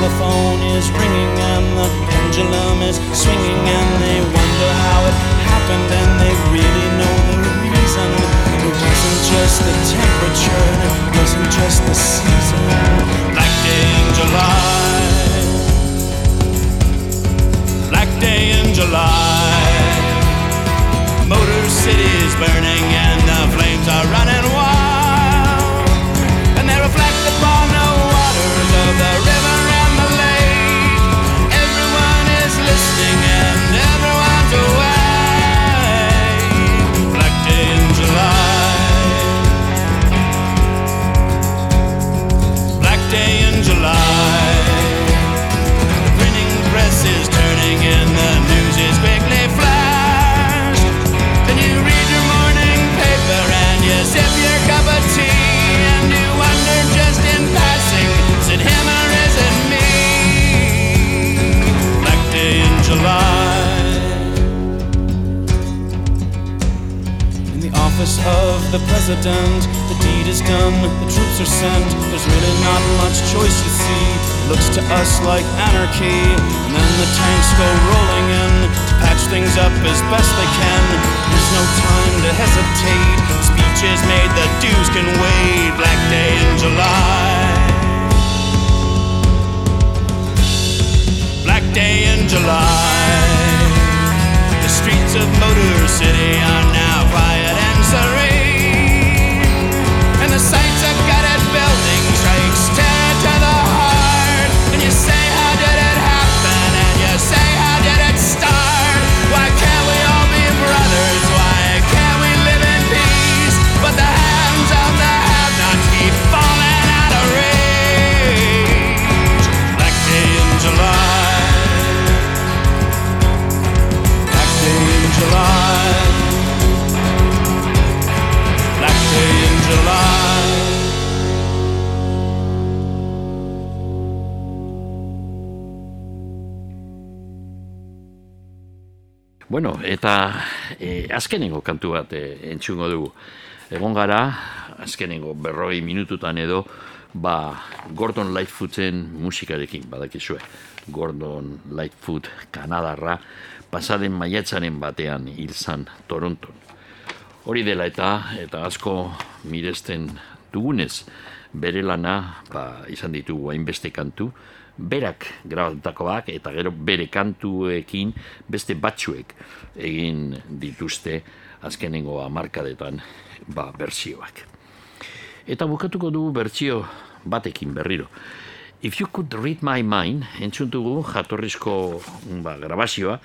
Telephone is ringing and the pendulum is swinging, and they wonder how it happened, and they really know the reason. It wasn't just the temperature, it wasn't just the season. Black day in July. Black day in July. Motor City's burning and the flames are running wild. And they reflect the of the president, the deed is done, the troops are sent. There's really not much choice, you see. Looks to us like anarchy. And then the tanks go rolling in to patch things up as best they can. There's no time to hesitate. Speeches made, the dues can wait. Black day in July. Black day in July. The streets of Motor City are now and the sights are God. Bueno, eta e, azkenengo kantu bat e, entzungo dugu. Egon gara, azkenengo berroi minututan edo, ba, Gordon Lightfooten musikarekin, badakizue. Gordon Lightfoot Kanadarra, pasaden maiatzaren batean hil zan Toronton. Hori dela eta, eta asko miresten dugunez, bere lana, ba, izan ditugu hainbeste kantu, berak grabatutakoak eta gero bere kantuekin beste batzuek egin dituzte azkenengo hamarkadetan ba, bertsioak. Eta bukatuko dugu bertsio batekin berriro. If you could read my mind, entzun dugu jatorrizko ba, grabazioa,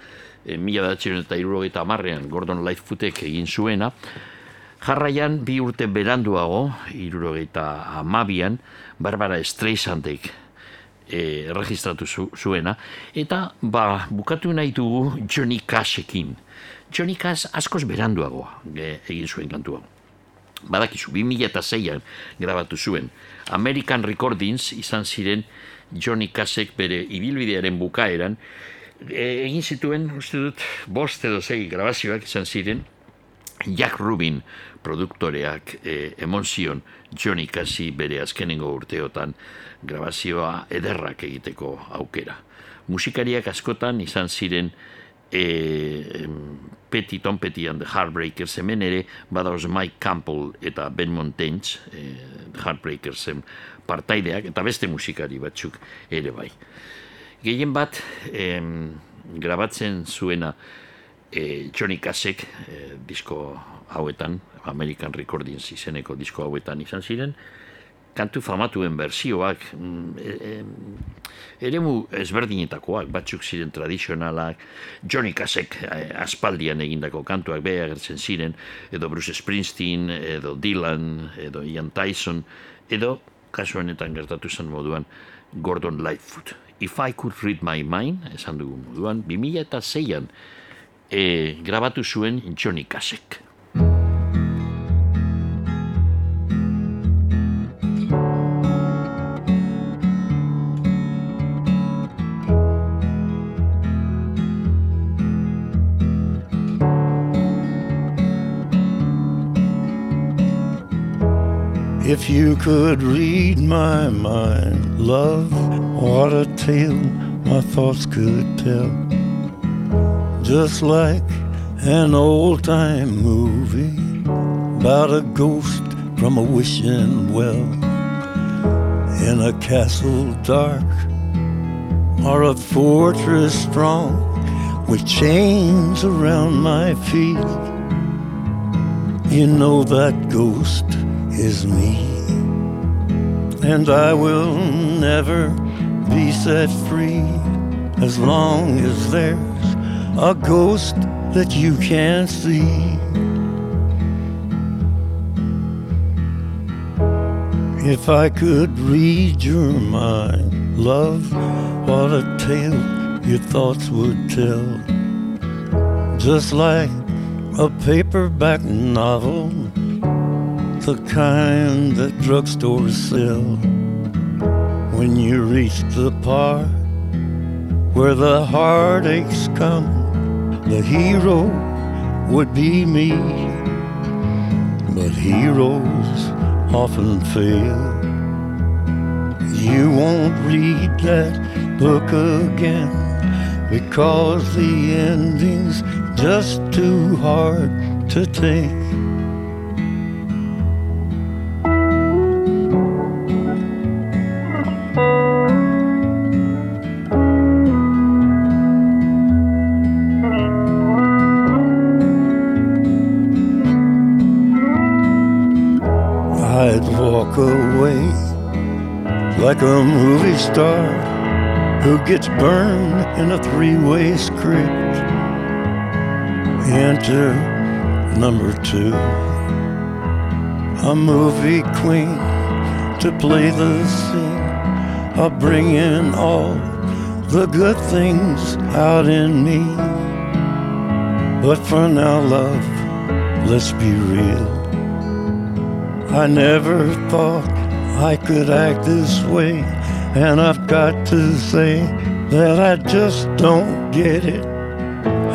e, mila eta irurogeita amarrean Gordon Lightfootek egin zuena, jarraian bi urte beranduago, irurogeita amabian, Barbara Streisandek e, registratu zu, zuena, eta ba, bukatu nahi dugu Johnny Cashekin. Johnny Cash askoz beranduago e, egin zuen kantua. Badakizu, 2006an grabatu zuen. American Recordings izan ziren Johnny Cashek bere ibilbidearen bukaeran, e, egin zituen, uste dut, bost edo sei grabazioak izan ziren, Jack Rubin produktoreak e, emon zion Johnny Cassi bere azkenengo urteotan grabazioa ederrak egiteko aukera. Musikariak askotan izan ziren e, Petty Tom Petty and the Heartbreakers hemen ere badauz Mike Campbell eta Ben Montaigne e, The Heartbreakersen partaideak eta beste musikari batzuk ere bai. Gehien bat em, grabatzen zuena e, Johnny Cashek e, disko hauetan, American Recordings izeneko disko hauetan izan ziren, kantu famatuen bersioak, mm, e, e, eremu ezberdinetakoak, batzuk ziren tradizionalak, Johnny Cashek eh, aspaldian egindako kantuak beha agertzen ziren, edo Bruce Springsteen, edo Dylan, edo Ian Tyson, edo kasu honetan gertatu zen moduan Gordon Lightfoot. If I Could Read My Mind, esan dugu moduan, 2006an Eh, e, grabatu zuen Johnny Cashek. If you could read my mind, love, what a tale my thoughts could tell. Just like an old time movie about a ghost from a wishing well in a castle dark or a fortress strong with chains around my feet. You know that ghost is me, and I will never be set free as long as there's a ghost that you can't see. If I could read your mind, love, what a tale your thoughts would tell. Just like a paperback novel, the kind that drugstores sell. When you reach the part where the heartaches come, the hero would be me. But heroes often fail. You won't read that book again because the ending's just too hard to take. Away like a movie star who gets burned in a three way script. Enter number two, a movie queen to play the scene. I'll bring in all the good things out in me. But for now, love, let's be real. I never thought I could act this way, and I've got to say that I just don't get it.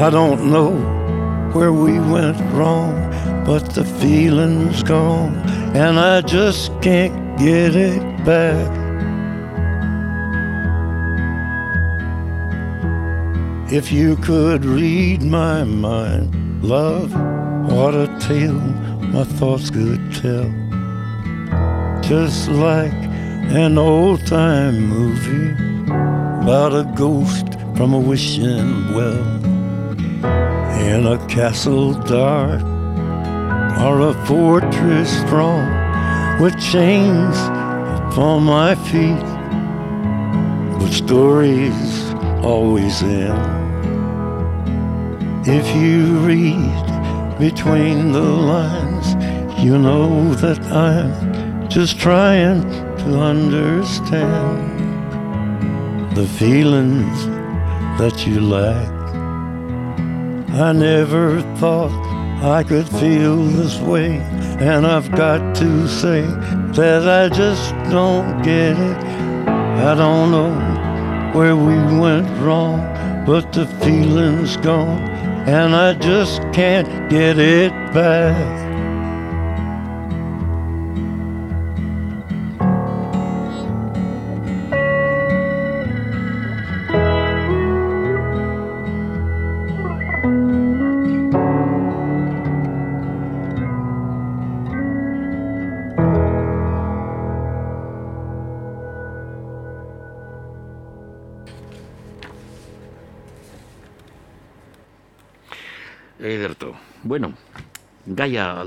I don't know where we went wrong, but the feeling's gone, and I just can't get it back. If you could read my mind, love, what a tale my thoughts could tell. Just like an old time movie about a ghost from a wishing well in a castle dark or a fortress strong with chains upon my feet. But stories always end if you read between the lines, you know that I'm just trying to understand the feelings that you lack. I never thought I could feel this way, and I've got to say that I just don't get it. I don't know where we went wrong, but the feeling's gone, and I just can't get it back.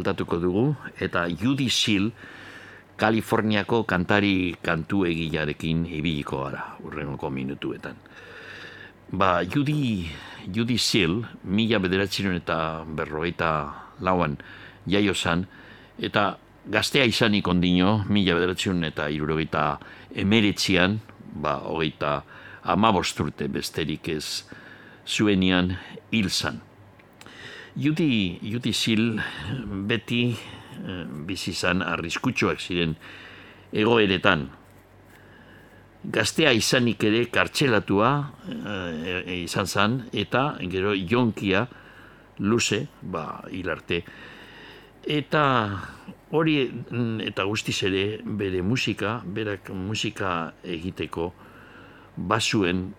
Aldatuko dugu, eta Judy Seal, Kaliforniako kantari kantu egilarekin ibiliko gara, urrenoko minutuetan. Ba, Judy, Judy Seal, mila bederatzen eta berrogeita lauan jaio eta gaztea izanik ondino, mila bederatzen eta irurogeita emeretzian, ba, hogeita amabosturte besterik ez zuenian hil zan. Judy, Judy Sil beti eh, bizi izan arriskutsuak ziren egoeretan. Gaztea izanik ere kartxelatua eh, izan zan, eta gero jonkia luze, ba, hilarte. Eta hori mm, eta guztiz ere bere musika, berak musika egiteko basuen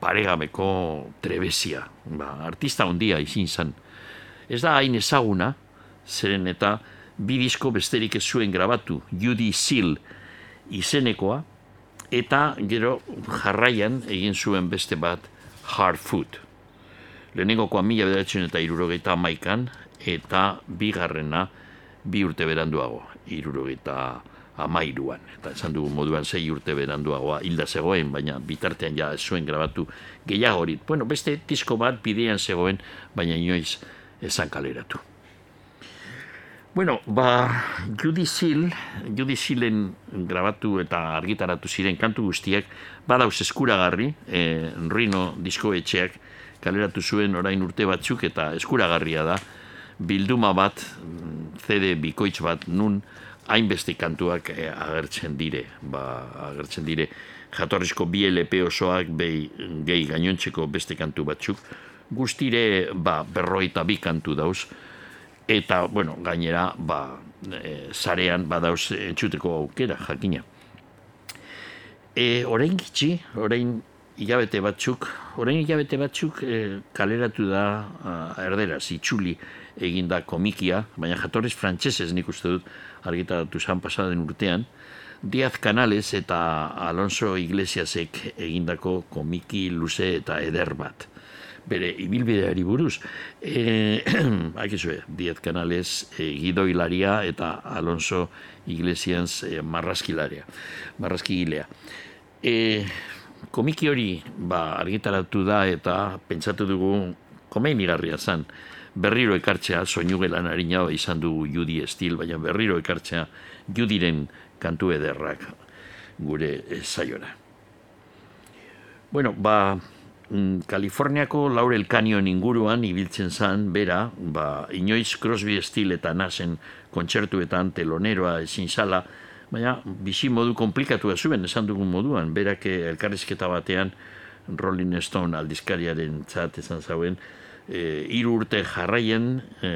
paregabeko trebezia. Ba, artista ondia izin zan. Ez da hain ezaguna, zeren eta bi disko besterik ez zuen grabatu, Judy Seal izenekoa, eta gero jarraian egin zuen beste bat Hard Food. Lehenengokoa mila bederatzen eta irurogeita maikan, eta bigarrena bi urte beranduago, irurogeita amairuan. Eta esan dugu moduan sei urte beranduagoa hilda zegoen, baina bitartean ja zuen grabatu gehiagorit. Bueno, beste disko bat bidean zegoen, baina inoiz esan kaleratu. Bueno, ba, Judy Sealen grabatu eta argitaratu ziren kantu guztiak, badauz eskuragarri, e, Rino diskoetxeak kaleratu zuen orain urte batzuk eta eskuragarria da, bilduma bat, CD bikoitz bat, nun hainbeste kantuak e, agertzen dire, ba, agertzen dire, jatorrizko bi LP osoak, behi, gehi gainontzeko beste kantu batzuk, guztire ba, berroita bi kantu dauz, eta, bueno, gainera, ba, e, zarean badauz entzuteko aukera, jakina. E, orain gitxi, orain hilabete batzuk, orain hilabete batzuk e, kaleratu da a, erderaz, itxuli eginda komikia, baina jatorriz frantsesez nik uste dut argitaratu zan pasaden urtean, Diaz Canales eta Alonso Iglesiasek egindako komiki luze eta eder bat. Bere ibilbideari buruz, e, akizue, Diaz Canales e, gidoilaria eta Alonso Iglesias e, marraskilaria, marraskigilea. E, komiki hori ba, argitaratu da eta pentsatu dugu komenigarria zen berriro ekartzea soinu gelan harina izan du Judi Estil, baina berriro ekartzea Judiren kantu ederrak gure eh, saiora. Bueno, ba, Kaliforniako Laurel Canyon inguruan ibiltzen zan, bera, ba, inoiz Crosby Estil eta Nasen kontzertuetan teloneroa ezin zala, baina bizi modu komplikatua zuen, esan dugun moduan, berak eh, elkarrizketa batean Rolling Stone aldizkariaren txat esan zauen, e, hiru urte jarraien e,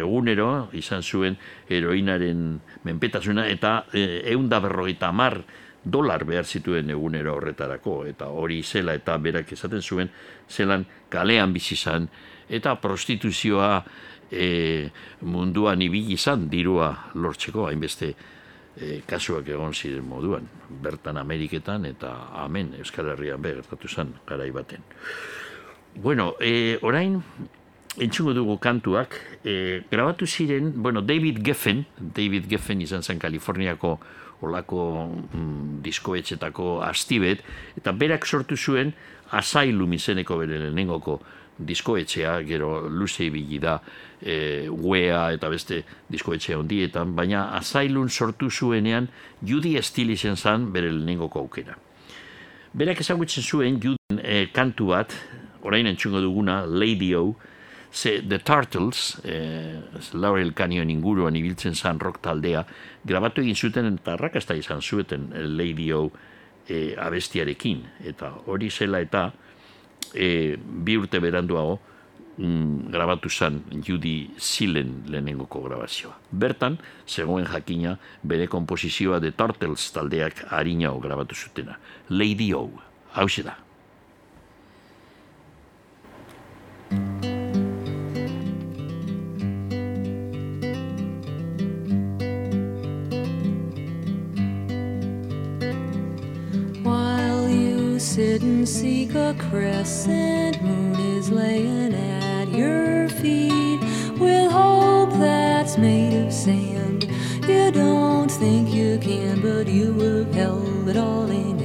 egunero izan zuen heroinaren menpetasuna eta e, eunda berrogeita mar dolar behar zituen egunero horretarako eta hori zela eta berak esaten zuen zelan kalean bizi izan eta prostituzioa e, munduan ibili izan dirua lortzeko hainbeste e, kasuak egon ziren moduan bertan Ameriketan eta amen Euskal Herrian be gertatu zen garai baten. Bueno, e, orain, entzungo dugu kantuak, e, grabatu ziren, bueno, David Geffen, David Geffen izan zen Kaliforniako olako mm, diskoetxetako astibet, eta berak sortu zuen Asylum izeneko bere lehenengoko diskoetxea, gero luze ibili da e, wea eta beste diskoetxe hondietan, baina Asylum sortu zuenean Judy Steele izen zen bere lehenengoko aukera. Berak ezagutzen zuen Juden e, kantu bat, orain entzungo duguna, Lady O, ze The Turtles, eh, Laurel Canyon inguruan ibiltzen zan rock taldea, grabatu egin zuten eta rakasta izan zueten Lady O eh, abestiarekin. Eta hori zela eta eh, bi urte beranduago mm, grabatu zan Judy Zilen lehenengoko grabazioa. Bertan, zegoen jakina, bere komposizioa The Turtles taldeak harinao grabatu zutena. Lady O, hau da. Sit and seek a crescent moon is laying at your feet with hope that's made of sand. You don't think you can, but you have held it all in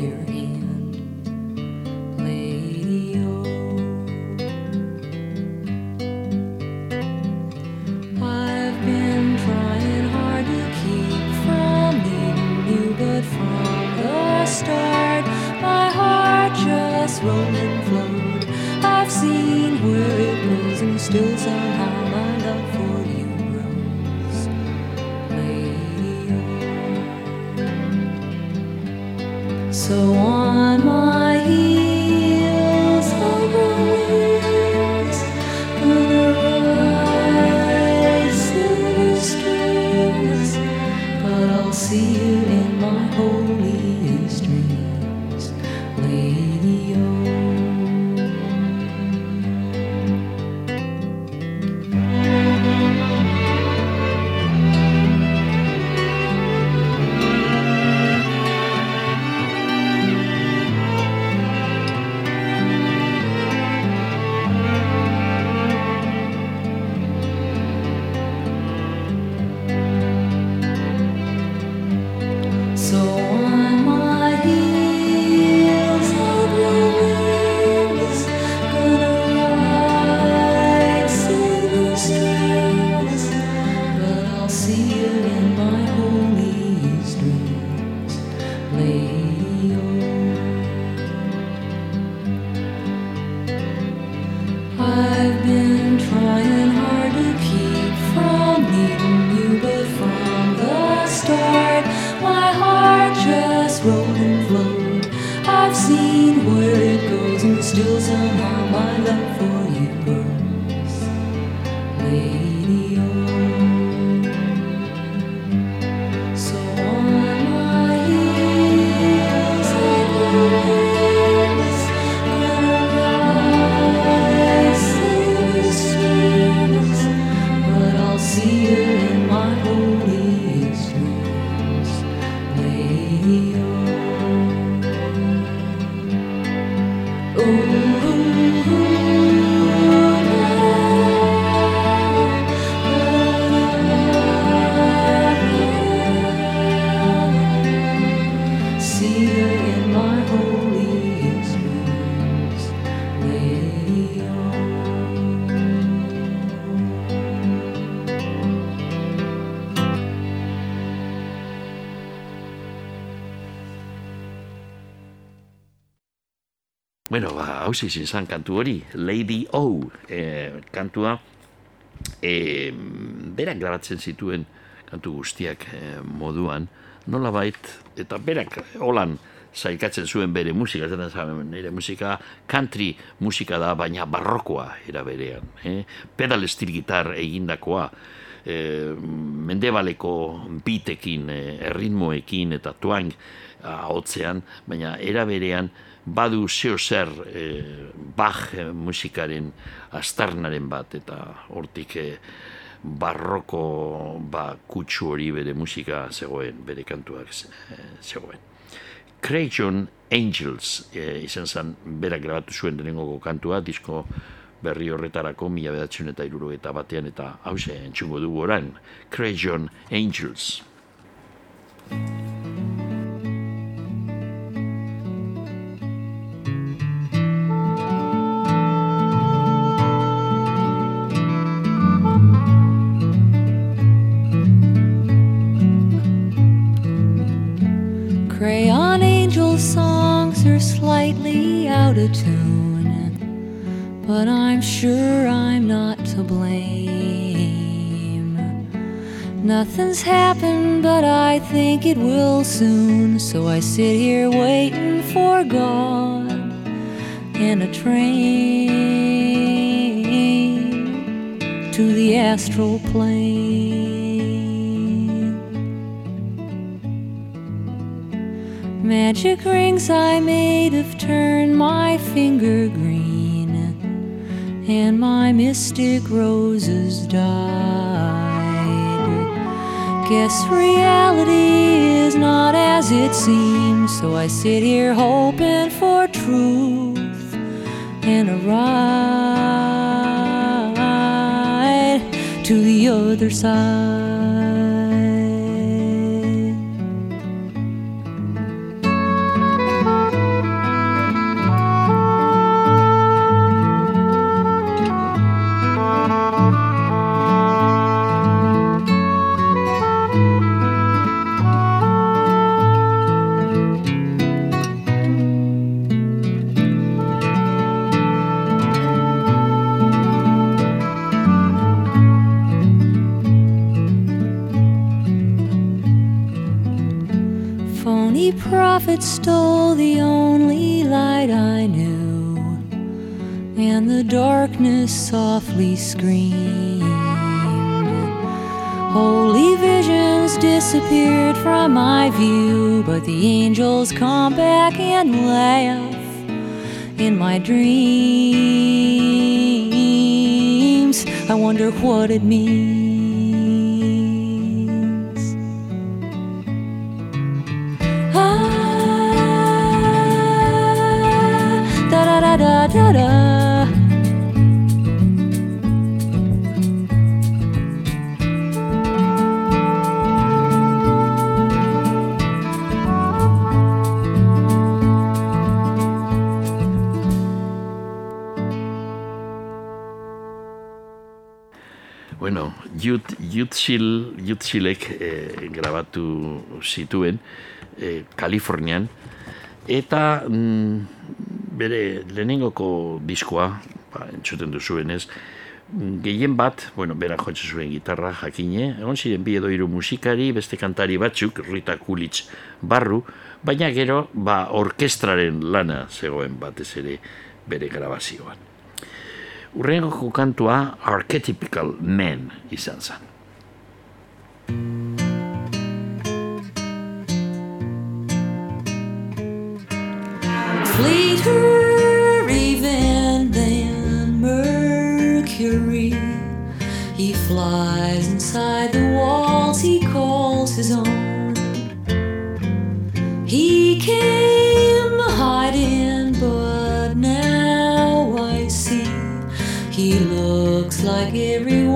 rolled and flowed. I've seen where it goes, and still somehow my love for you grows. Lady. So bueno, ba, hau izin zan kantu hori, Lady O, e, kantua, e, berak grabatzen zituen kantu guztiak e, moduan, nola bait, eta berak holan zailkatzen zuen bere musika, zaten zaben, nire musika country musika da, baina barrokoa era berean. Eh? Pedal steel gitar egindakoa, e, mendebaleko bitekin, e, erritmoekin eta tuang ahotzean, baina era berean badu zeo zer e, Bach e, musikaren astarnaren bat eta hortik e, barroko ba, kutsu hori bere musika zegoen, bere kantuak ze- zegoen. Crayon Angels e, izan zen berak grabatu zuen denengoko kantua, disko berri horretarako mila bedatzen eta iruro eta batean eta hause entzungo dugu orain, Crayon Angels. Songs are slightly out of tune, but I'm sure I'm not to blame. Nothing's happened, but I think it will soon, so I sit here waiting for God and a train to the astral plane. Magic rings I made have turned my finger green, and my mystic roses died. Guess reality is not as it seems, so I sit here hoping for truth and a ride to the other side. Prophet stole the only light I knew, and the darkness softly screamed. Holy visions disappeared from my view, but the angels come back and laugh in my dreams. I wonder what it means. Jutsil, Jutsilek eh, grabatu zituen eh, Kalifornian, eta mm, bere lehenengoko diskoa, ba, entzuten duzuenez, mm, gehien bat, bueno, bera jotze zuen gitarra jakine, egon ziren bi edo hiru musikari, beste kantari batzuk, Rita Kulitz barru, baina gero, ba, orkestraren lana zegoen batez ere bere grabazioan. Urrengoko kantua Archetypical Man izan zen. Fleeter even than Mercury. He flies inside the walls he calls his own. He came hiding, but now I see he looks like everyone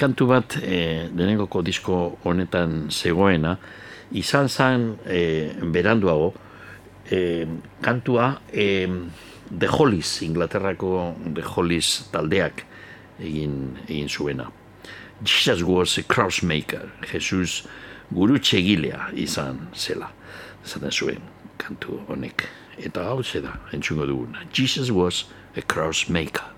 kantu bat e, denengoko disko honetan zegoena, izan zen e, beranduago, e, kantua e, The Hollies, Inglaterrako The Hollies taldeak egin, egin zuena. Jesus was a crossmaker, Jesus gurutxe egilea izan zela, zaten zuen kantu honek. Eta hau da, entzungo duguna. Jesus was a crossmaker.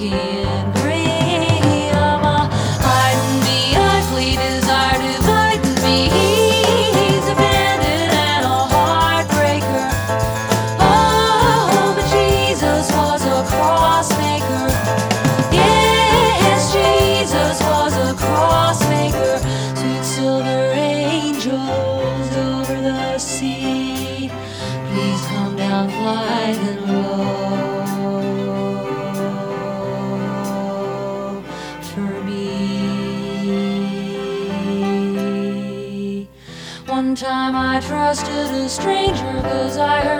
Looking I heard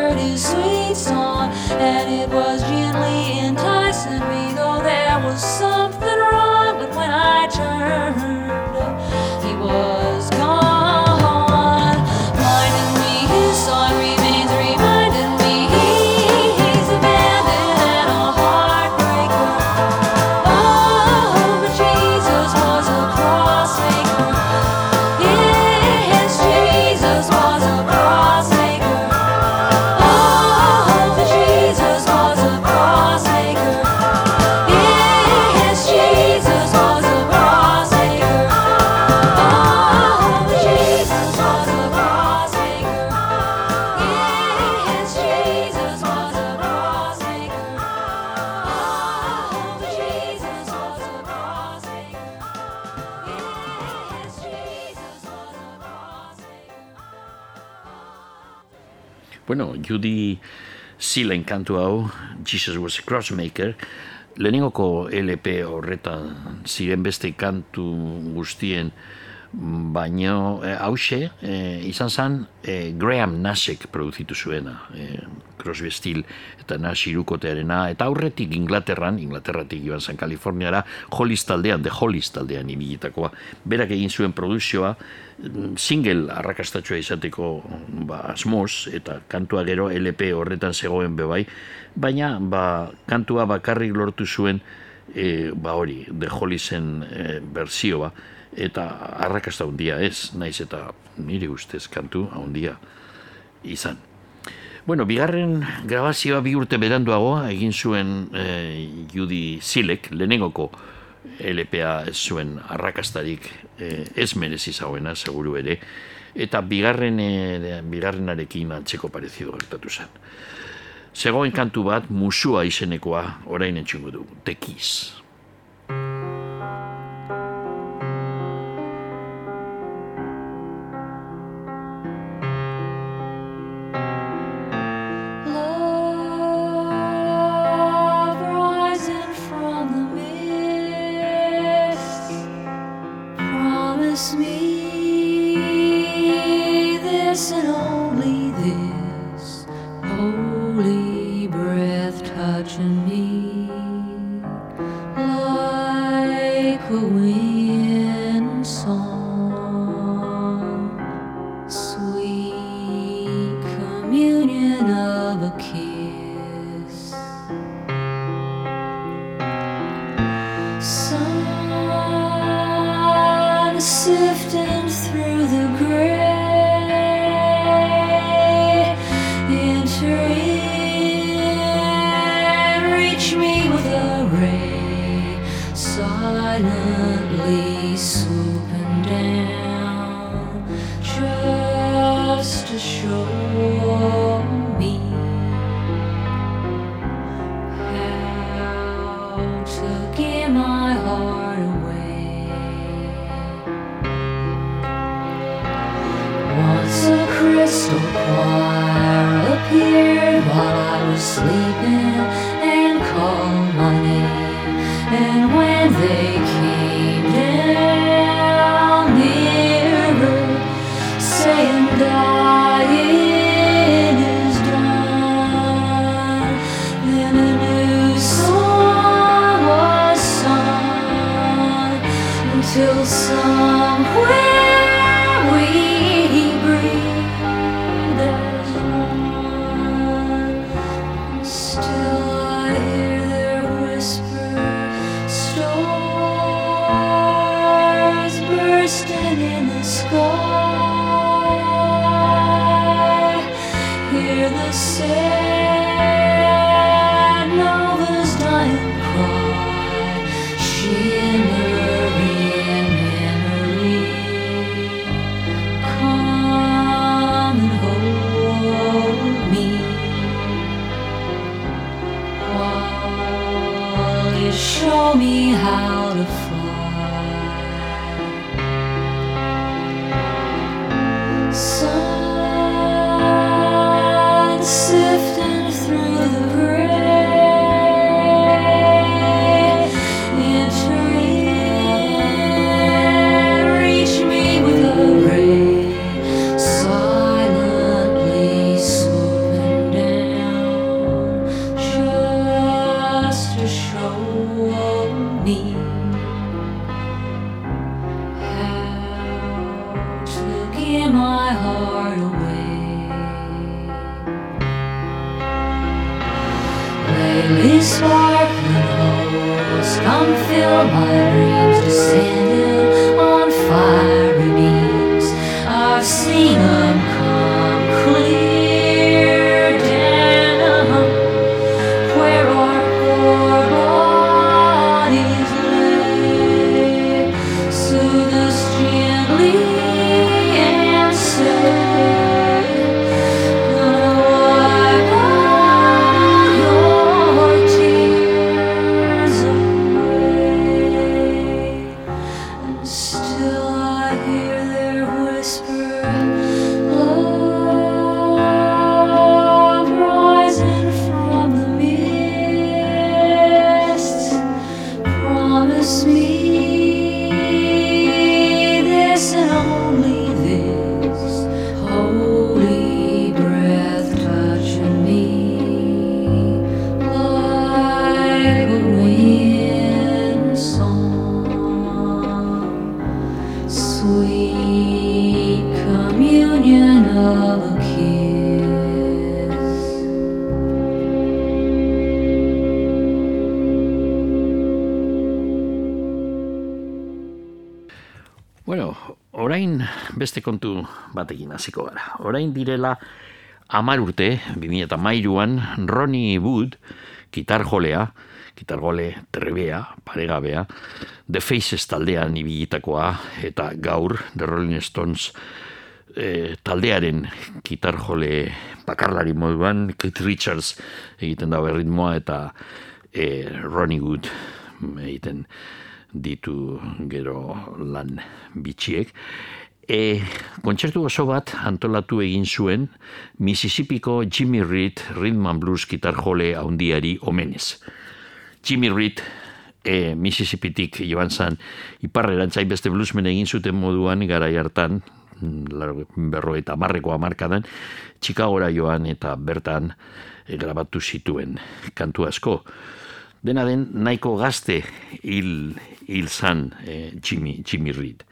Judy Sealen kantu hau, Jesus was a Crossmaker, lehenengoko LP horretan ziren beste kantu guztien baino hause eh, izan zen eh, Graham Nashek produzitu zuena eh, Crosby Still eta Nash irukotearena eta aurretik Inglaterran Inglaterratik joan zen Kaliforniara Hollies taldean, The Hollies taldean ibilitakoa. Berak egin zuen produzioa mm, single arrakastatxoa izateko ba, asmoz eta kantua gero LP horretan zegoen bebai baina ba, kantua bakarrik lortu zuen e, ba hori, The Holliesen e, bersioa eta arrakasta handia ez, naiz eta nire ustez kantu handia izan. Bueno, bigarren grabazioa bi urte beranduago egin zuen e, Judy Silek, lehenengoko LPA zuen arrakastarik e, ez merezi zauena, seguru ere, eta bigarren, e, bigarrenarekin antzeko parezido gertatu zen. Zegoen kantu bat, musua izenekoa, orain entxungo du, The Kiss. batekin hasiko gara. Orain direla amar urte, 2008an, Ronnie Wood, gitarjolea, gitargole trebea, paregabea, The Faces taldean ibilitakoa, eta gaur, The Rolling Stones e, taldearen gitarjole bakarlari moduan, Keith Richards egiten da berritmoa, eta e, Ronnie Wood egiten ditu gero lan bitxiek. E, kontzertu oso bat antolatu egin zuen Mississippiko Jimmy Reed Rhythm and Blues gitarjole handiari omenez. Jimmy Reed e, Mississippitik joan zan iparrerantzain beste bluesmen egin zuten moduan garai hartan berro eta marreko amarkadan Chicagora joan eta bertan e, grabatu zituen kantu asko. Dena den nahiko gazte hil, hil zan e, Jimmy, Jimmy Reed.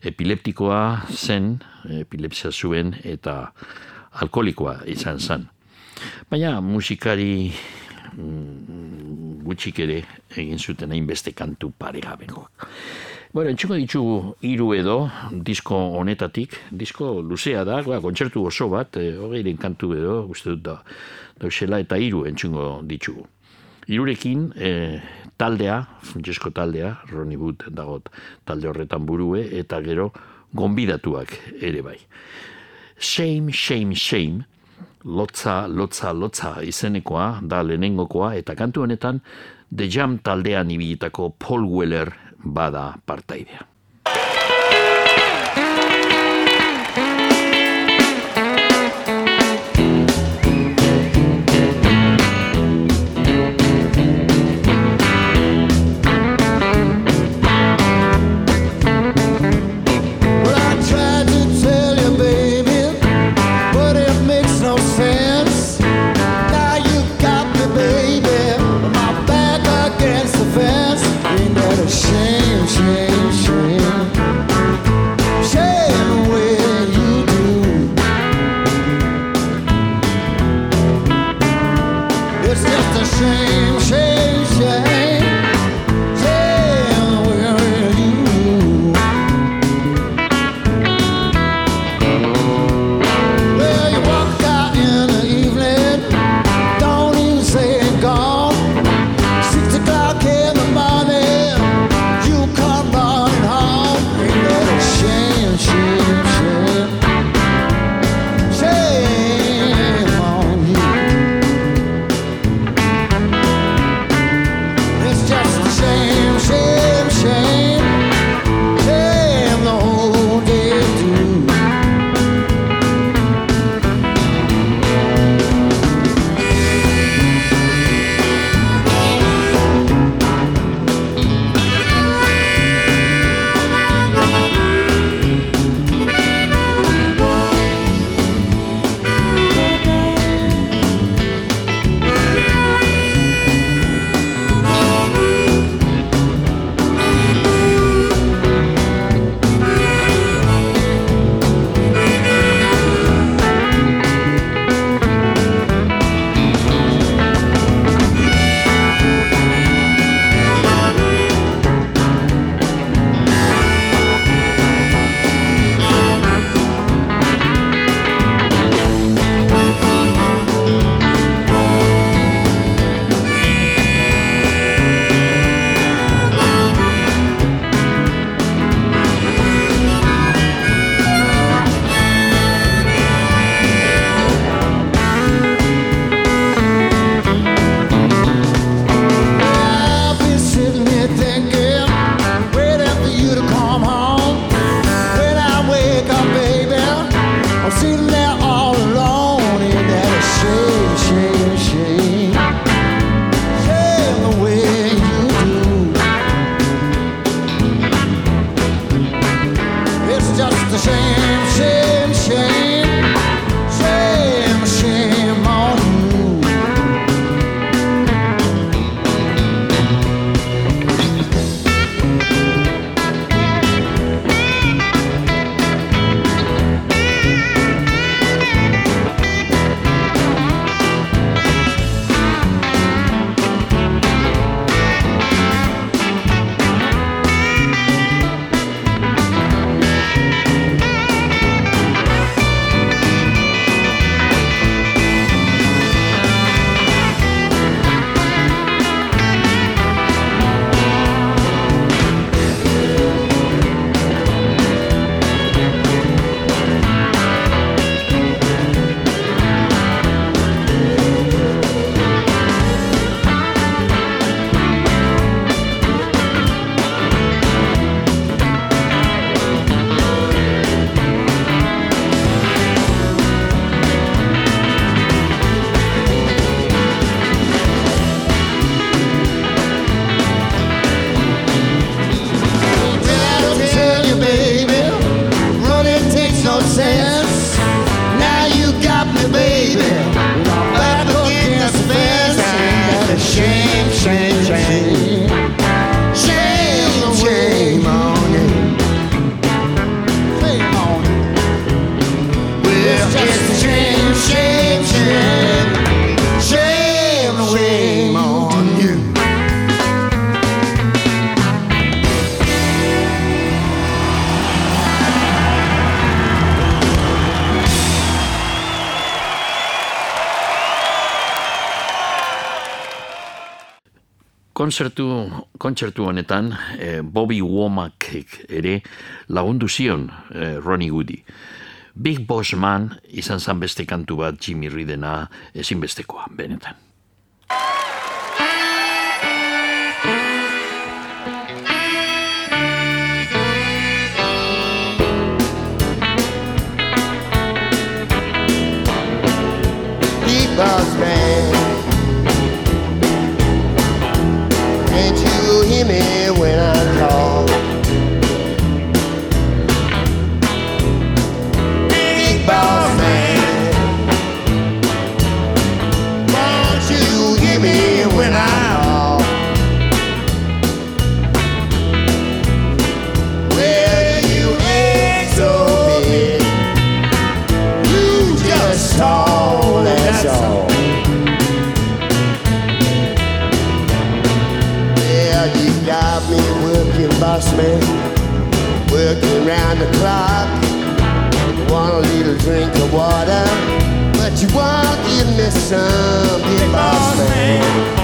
Epileptikoa zen, epilepsia zuen eta alkoholikoa izan zen. Baina musikari mm, gutxik ere egin zuten hainbeste kantu paregabekoak. Bueno, entzuko ditugu hiru edo disko honetatik, disko luzea da, ba, kontzertu oso bat, e, hogeiren kantu edo, uste dut da, dauzela eta hiru entzungo ditugu. Irurekin e, taldea, Francesco taldea, Ronnie Wood dagot talde horretan burue, eta gero gonbidatuak ere bai. Shame, shame, shame, lotza, lotza, lotza izenekoa, da lehenengokoa, eta kantu honetan The Jam taldean ibilitako Paul Weller bada partaidea. Kontzertu, kontzertu honetan eh, Bobby Womack ere lagundu zion eh, Ronnie Woody. Big Boss Man izan zan beste kantu bat Jimmy Ridena ezinbestekoa, benetan. Big Boss Man trust me. Working round the clock. Want a little drink of water. But you won't give me some. Big boss man.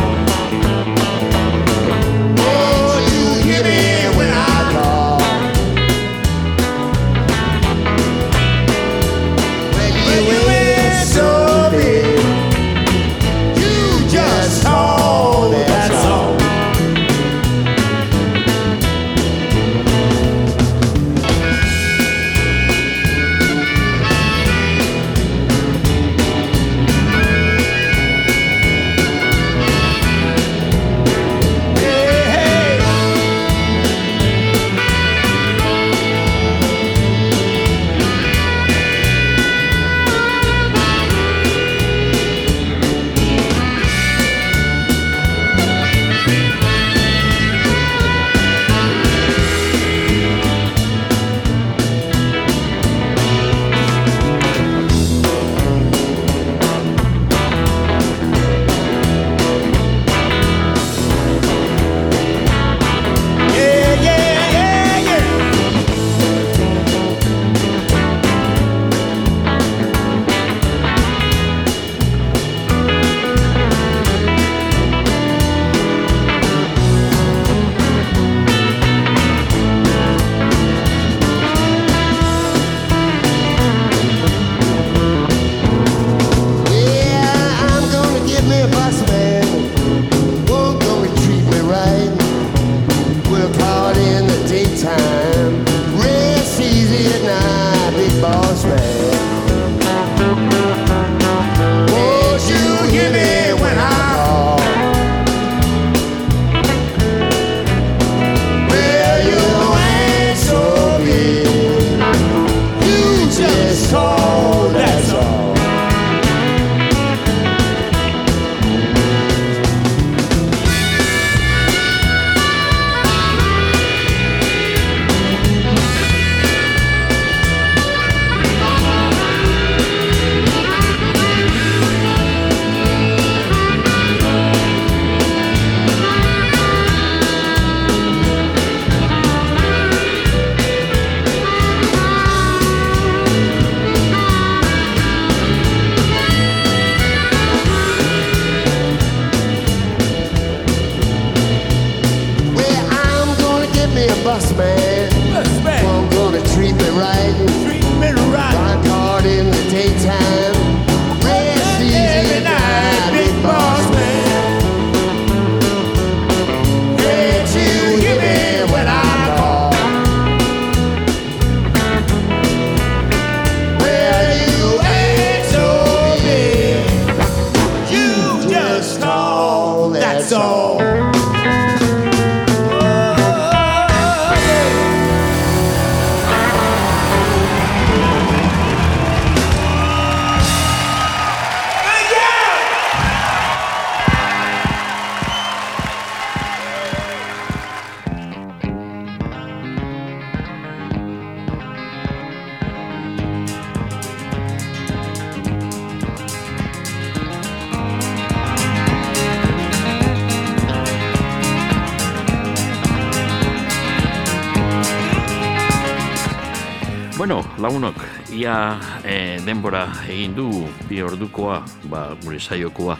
ia e, denbora egin du bi ordukoa, ba, gure saiokoa.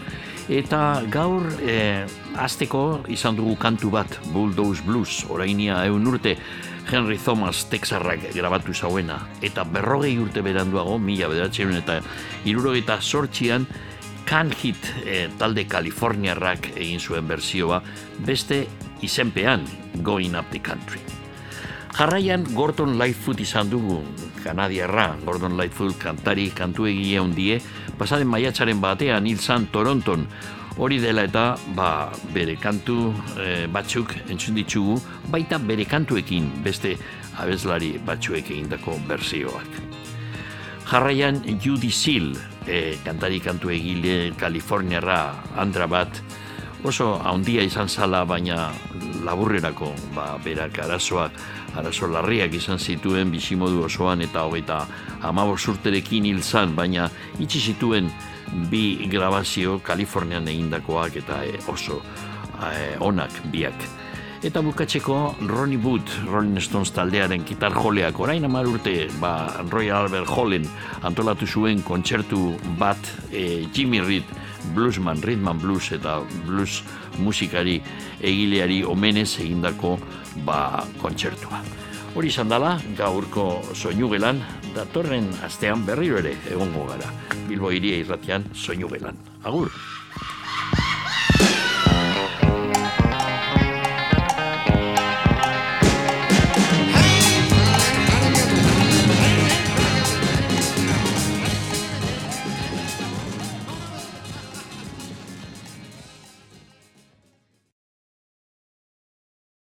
Eta gaur eh, e, azteko izan dugu kantu bat, Bulldoze Blues, orainia eun urte, Henry Thomas Texarrak grabatu zauena. Eta berrogei urte beranduago, mila bederatzen eta irurogeita sortxian, Can Hit e, eh, talde Kaliforniarrak egin zuen berzioa, beste izenpean, Going Up the Country. Jarraian Gorton Lightfoot izan dugu, Kanadiarra, Gordon Lightfoot kantari kantu egia hundie, pasaden maiatzaren batean hil zan Toronton, hori dela eta ba, bere kantu eh, batzuk entzun ditugu, baita bere kantuekin beste abeslari batzuek egindako berzioak. Jarraian Judy Seal, e, kantari kantu egile Kaliforniarra andra bat, oso haundia izan zala, baina laburrerako ba, berak arazoak, arazo larriak izan zituen bizimodu osoan eta hogeita amabos urterekin hil zan, baina itxi zituen bi grabazio Kalifornian egindakoak eta e, oso e, onak biak. Eta bukatzeko Ronnie Wood, Rolling Stones taldearen gitar joleak, orain amar urte, ba, Royal Albert Hallen antolatu zuen kontzertu bat e, Jimmy Reed, bluesman, rhythm and blues eta blues musikari egileari omenez egindako ba, kontzertua. Hori izan dela, gaurko soinugelan, datorren astean berriro ere egongo gara. Bilbo iria irratian soinugelan. Agur!